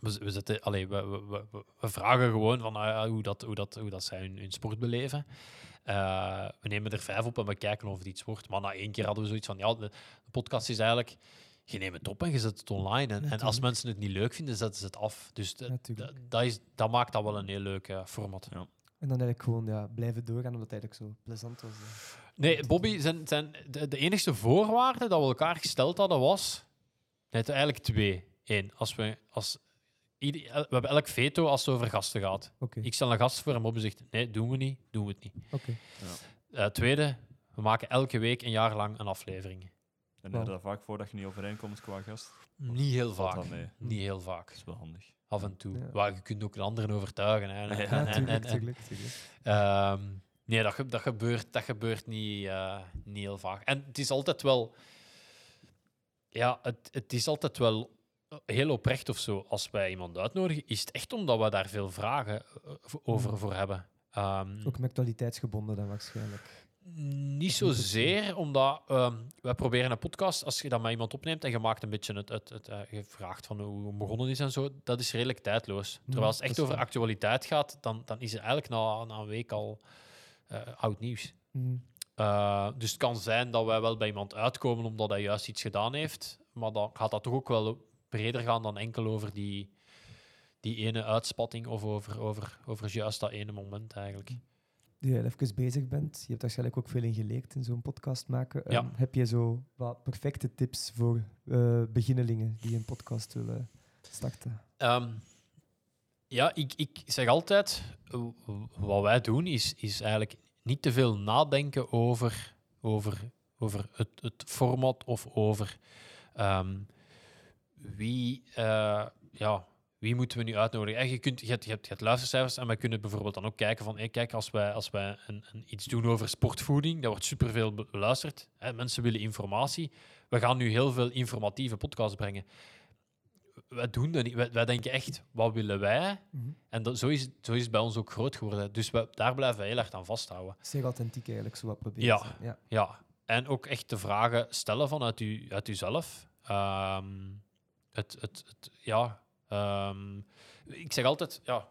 we, we, zetten, allee, we, we, vragen gewoon van, ah, hoe, dat, hoe, dat, hoe dat zij hun, hun sport beleven. Eh, we nemen er vijf op en we kijken of het iets wordt. Maar na één keer hadden we zoiets van, ja, de, de podcast is eigenlijk... Je neemt het op en je zet het online. En, en als mensen het niet leuk vinden, zetten ze het af. Dus de- dat- is, dat maakt dat wel een heel leuk format. En dan eigenlijk gewoon ja, blijven doorgaan, omdat het eigenlijk zo plezant was. Nee, Bobby, zijn, zijn, de, de enige voorwaarde dat we elkaar gesteld hadden was... Nee, het eigenlijk twee. Eén, als we... Als, ieder- we hebben elk veto als het over gasten gaat. Ik stel een gast voor en Bobby zegt, nee, doen we niet, doen we het niet. oké. Eh, tweede, we maken elke week een jaar lang een aflevering. En Wauw. er dat vaak voor dat je niet overeenkomt qua gast. Niet heel vaak. dat mee? Niet heel vaak. Dat is wel handig. Af en toe. Ja. Maar je kunt ook de anderen overtuigen. Hè. Ja, en- Ja, en- tuurlijk, en- tuurlijk, tuurlijk. Ehm, nee, dat, ge- dat, gebeurt, dat gebeurt niet, eh, niet heel vaak. En het is altijd wel... Ja, het, het is altijd wel heel oprecht of zo. Als wij iemand uitnodigen, is het echt omdat we daar veel vragen eh, over voor hebben. Ehm, Ook met actualiteitsgebonden dan waarschijnlijk. niet zozeer, omdat ehm, wij proberen een podcast, als je dat met iemand opneemt en je maakt een beetje het, het, het, eh, je vraagt van hoe het begonnen is en zo, dat is redelijk tijdloos. Terwijl als het echt over actualiteit gaat, dan, dan is het eigenlijk na, na een week al eh, oud nieuws. Uh, dus het kan zijn dat wij wel bij iemand uitkomen omdat hij juist iets gedaan heeft, maar dan gaat dat toch ook wel breder gaan dan enkel over die, die ene uitspatting of over, over, over juist dat ene moment eigenlijk. Die je even bezig bent. Je hebt waarschijnlijk ook veel in geleerd in zo'n podcast maken. Ja. Ehm, heb je zo wat perfecte tips voor eh beginnelingen die een podcast willen starten? Ehm, ja, ik, ik zeg altijd, wat wij doen is, is eigenlijk niet te veel nadenken over, over, over het, het format of over ehm, wie, eh, ja, wie moeten we nu uitnodigen? En je, kunt, je, hebt, je, hebt, je hebt luistercijfers en wij kunnen bijvoorbeeld dan ook kijken van, hey, kijk, als wij, als wij een, een iets doen over sportvoeding, dat wordt superveel be- beluisterd. Hè, mensen willen informatie. We gaan nu heel veel informatieve podcasts brengen. Wij doen dat niet. Wij, wij denken echt, wat willen wij? Mhm. En dat, zo, is, het- zo is het bij ons ook groot geworden. Dus we, daar blijven we heel erg aan vasthouden. Zeer authentiek eigenlijk, zo wat proberen. Ja. ja. Ja, en ook echt de vragen stellen vanuit, u, uit uzelf. Ehm, het, het, het, ja, ehm, ik zeg altijd, ja,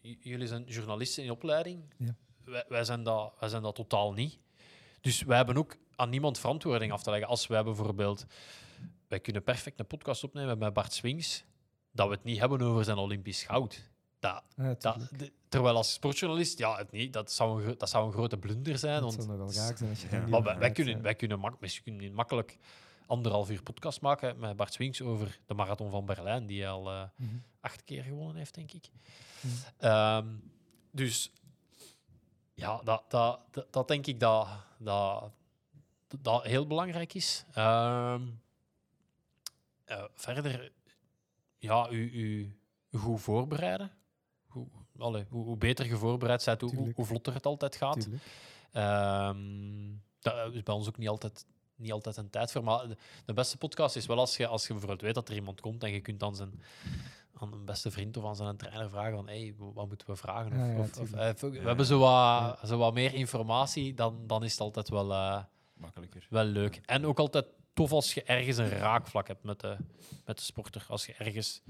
j- jullie zijn journalisten in opleiding. Ja. Wij, wij, zijn dat, wij zijn dat totaal niet. Dus wij hebben ook aan niemand verantwoording af te leggen. Als wij bijvoorbeeld, wij kunnen perfect een podcast opnemen met Bart Swings, dat we het niet hebben over zijn Olympisch goud. Dat, dat, de- terwijl als sportjournalist, ja, het niet, dat, zou een, dat zou een grote blunder zijn. Dat want zou zijn als je dat niet maar wij, kunnen, wij kunnen, mak misschien makkelijk anderhalf uur podcast maken met Bart Swings over de marathon van Berlijn, die hij al eh, Mhm. acht keer gewonnen heeft, denk ik. Mhm. Ehm, dus ja, dat, dat, dat, dat denk ik dat, dat, dat heel belangrijk is. Ehm, eh, verder, ja, u, u, u goed voorbereiden. Hoe, allee, hoe, hoe beter je voorbereid bent, hoe, hoe, vlotter het altijd gaat. Ehm, dat is bij ons ook niet altijd, niet altijd een tijd voor. Maar de, beste podcast is wel als je, als je bijvoorbeeld weet dat er iemand komt en je kunt dan zijn, aan een beste vriend of aan zijn trainer vragen van hey, wat moeten we vragen? Of, Ja, ja, of, eh, we hebben zo wat, zo wat meer informatie, dan, dan is het altijd wel, eh, Makkelijker. wel leuk. En ook altijd tof als je ergens een raakvlak hebt met de, met de sporter. Als je ergens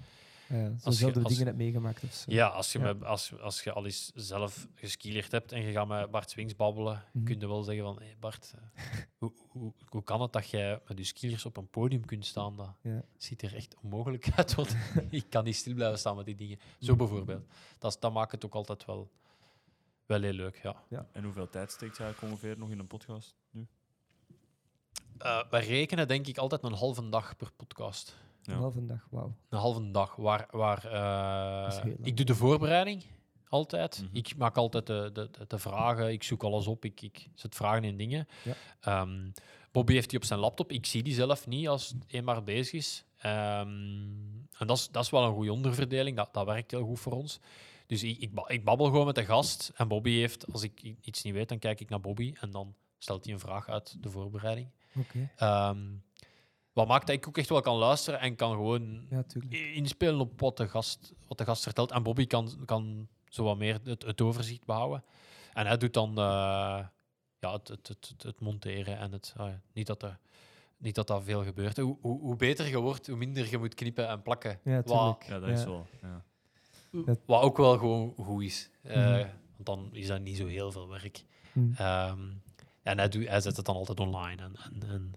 Ja, Als zo je- als- dingen hebt meegemaakt of zo. Ja, als je, Ja. Met, als, als je al eens zelf geskieleerd hebt en je gaat met Bart Swings babbelen, Mhm. kun je wel zeggen van, hey Bart, eh, hoe, hoe, hoe kan het dat jij met je skiers op een podium kunt staan? Dat Ja. ziet er echt onmogelijk uit, want ik kan niet stil blijven staan met die dingen. Zo Mhm. bijvoorbeeld. Dat, dat maakt het ook altijd wel, wel heel leuk, ja. En hoeveel tijd steekt jij ongeveer nog in een podcast nu? Eh, wij rekenen denk ik altijd een halve dag per podcast. Ja. Een halve dag, wauw. Een halve dag, waar, waar eh, ik doe de voorbereiding altijd. Mhm. Ik maak altijd de, de, de, de vragen, ik zoek alles op, ik, ik zet vragen in dingen. Ja. Ehm, Bobby heeft die op zijn laptop, ik zie die zelf niet als het eenmaal bezig is. Ehm, en dat is, dat is wel een goede onderverdeling, dat, dat werkt heel goed voor ons. Dus ik, ik, ik babbel gewoon met de gast en Bobby heeft, als ik iets niet weet, dan kijk ik naar Bobby en dan stelt hij een vraag uit de voorbereiding. Oké, Ehm, wat maakt dat ik ook echt wel kan luisteren en kan gewoon ja, inspelen op wat de gast, wat de gast vertelt. En Bobby kan, kan zo wat meer het, het overzicht behouden. En hij doet dan eh, ja, het, het, het, het, het monteren en het, ah ja, niet, dat er, niet dat dat veel gebeurt. Hoe, hoe, hoe beter je wordt, hoe minder je moet knippen en plakken. Ja, wat. Ja, dat is zo. Ja. wat ook wel gewoon goed is. Eh, Mhm. Want dan is dat niet zo heel veel werk. Hm. Ehm, en hij, doet, hij zet het dan altijd online. En, en, en,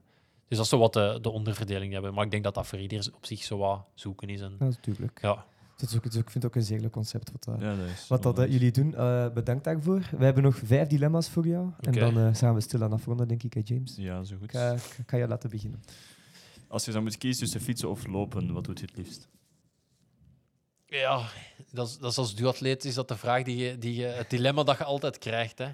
dus dat is zo wat de, de onderverdeling die hebben. Maar ik denk dat dat voor ieder op zich zo wat zoeken is. En, Ja, natuurlijk. ja. Dat is ook, ik vind het ook een zeer leuk concept wat, dat- Ja, dat is wat dat, eh, jullie doen. Eh, bedankt daarvoor. We hebben nog vijf dilemma's voor jou. En dan eh, gaan we stilaan afronden, denk ik, hè, James. Ja, zo goed. ik ga je laten beginnen. Als je zou moeten kiezen tussen fietsen of lopen, wat doet je het liefst? Ja, dat is, dat is als duatleet is dat de vraag die je, die je, het dilemma dat je altijd krijgt. Hè.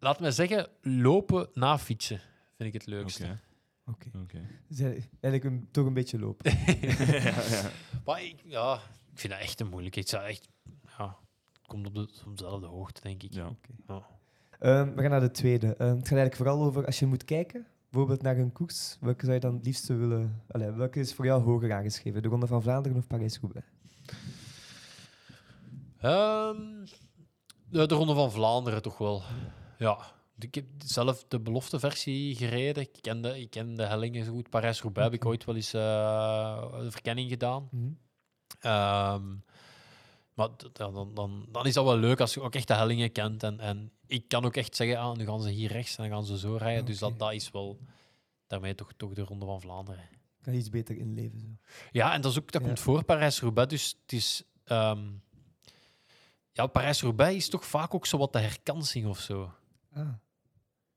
Laat me zeggen, lopen na fietsen vind ik het leukste. Oké. Dus eigenlijk een, toch een beetje lopen. Maar ik, ja, ik vind dat echt een moeilijkheid. Ik zou echt, ja, het komt op, de, op dezelfde hoogte, denk ik. Ja. Ja. Ehm, we gaan naar de tweede. Ehm, het gaat eigenlijk vooral over als je moet kijken, bijvoorbeeld naar een koers, welke zou je dan het liefste willen... Allee, welke is voor jou hoger aangeschreven? De Ronde van Vlaanderen of Parijs-Roubaix? Ehm, de, de Ronde van Vlaanderen toch wel. Ja. Ik heb zelf de belofteversie gereden. Ik ken de, ik ken de hellingen zo goed. Parijs-Roubaix heb ik ooit wel eens eh, de verkenning gedaan. Mhm. Ehm, maar dan, dan, dan, is dat wel leuk als je ook echt de hellingen kent. En, en ik kan ook echt zeggen, ah, nu gaan ze hier rechts en dan gaan ze zo rijden. Dus dat, dat is wel daarmee toch, toch de Ronde van Vlaanderen. Kan je iets beter inleven. Zo. Ja, en dat, is ook, dat Ja. komt voor Parijs-Roubaix. Dus het is... ehm, ja, Parijs-Roubaix is toch vaak ook zo wat de herkansing of zo. Ah.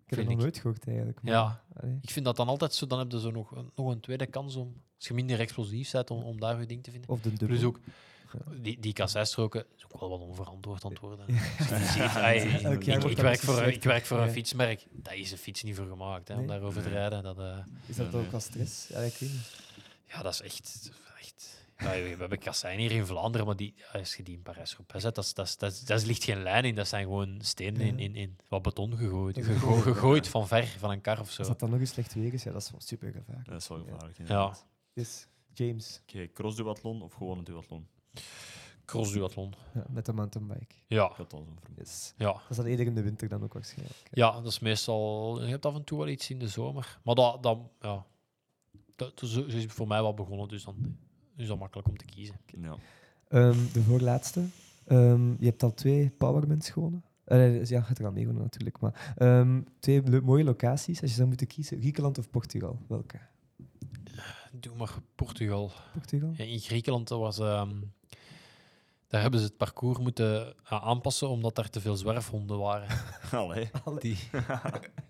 Ik heb Vind het nog nooit gehoord eigenlijk. maar- Ja. Allee. Ik vind dat dan altijd zo. Dan heb je zo nog, een- nog een tweede kans om... Als je minder explosief bent, om, om daar je ding te vinden. Of de dubbel. Plus ook... Ja. Die, die kassijstroken is ook wel wat onverantwoord antwoorden. Ja. Elk ik, werk voor, ik werk voor een ja. fietsmerk. Daar is een fiets niet voor gemaakt, hè, om Nee. daarover te rijden. Dat, eh, Is dat ook al stress? Ja, ik weet niet. Ja, dat is echt... echt ja, we hebben kassein hier in Vlaanderen, maar die, als je die in Parijs-Roubaix zet, dat, is- dat, is- dat, is- dat ligt geen lijn in. Dat zijn gewoon stenen in, in, in wat beton gegooid. Dat is Gego- gegooid van ver, van een kar of zo. Als dat dan nog eens slecht weer is, ja, dat is wel super gevaarlijk. Dat is wel gevaarlijk. Ja, James, Oké, crossduathlon of gewoon een duathlon? crossduathlon. ja, met de mountainbike. Ja, zo'n vermoeden. Yes. ja. Dat is dan eerder in de winter dan ook waarschijnlijk. ja, dat is meestal... Je hebt af en toe wel iets in de zomer. Maar dat, dat, ja, dat, zo is voor mij wel begonnen, dus dan is dat makkelijk om te kiezen. Ja. Ehm, de voorlaatste. Ehm, je hebt al twee Powermans gewonnen. Eh, dus ja, je hebt er al mee gewonnen natuurlijk. Maar ehm, twee mooie locaties. Als je zou moeten kiezen, Griekenland of Portugal? Welke? Doe maar Portugal. Portugal? Ja, in Griekenland was, ehm, daar hebben ze het parcours moeten eh, aanpassen omdat er te veel zwerfhonden waren. Allee. Die...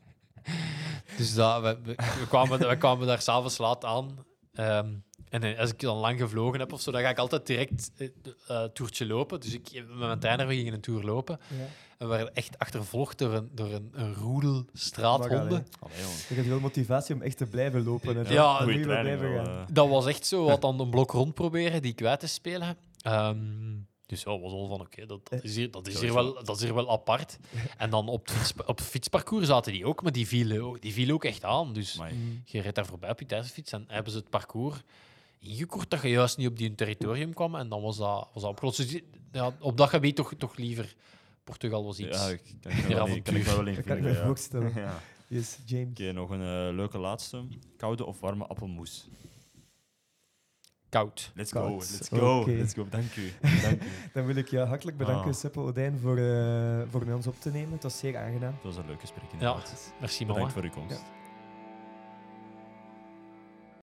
dus dat, we, kwamen, we kwamen daar s'avonds laat aan. Ehm, en eh, als ik dan lang gevlogen heb of zo, dan ga ik altijd direct eh, eh, toertje lopen. Dus ik, met mijn trainer we gingen een tour lopen. Ja. En we werden echt achtervolgd door een, door een, een roedel straathonden. Je hebt wel motivatie om echt te blijven lopen. En Ja, blijven gaan. Dat was echt zo, wat dan een blok rond proberen die kwijt te spelen. Ehm, dus ja, was al van oké, dat, dat, is hier, dat, is hier wel, dat is hier wel apart. En dan op het, fiets, op het fietsparcours zaten die ook, maar die vielen ook, die vielen ook echt aan. Dus Amai. Mm. je reed daar voorbij op je thuisfiets en hebben ze het parcours ingekort dat je juist niet op die territorium kwam. En dan was dat, was dat opgelost. Dus ja, op dat gebied toch, toch liever. Portugal was iets. Ja, ik kan ik Ja, wel in- kan ik me wel in Dat kan ik vinden, me ja. voorstellen. Ja. Yes, James. Oké, nog een eh, leuke laatste. Koude of warme appelmoes? koud. Let's Koud. go, let's go, let's go. Dank u. Dank u. Dan wil ik je hartelijk bedanken, Ah. Seppe Odijn, voor, eh, voor met ons op te nemen. Het was zeer aangenaam. Dat was een leuk gesprek Ja, inderdaad. merci mama. Bedankt voor uw komst. Ja.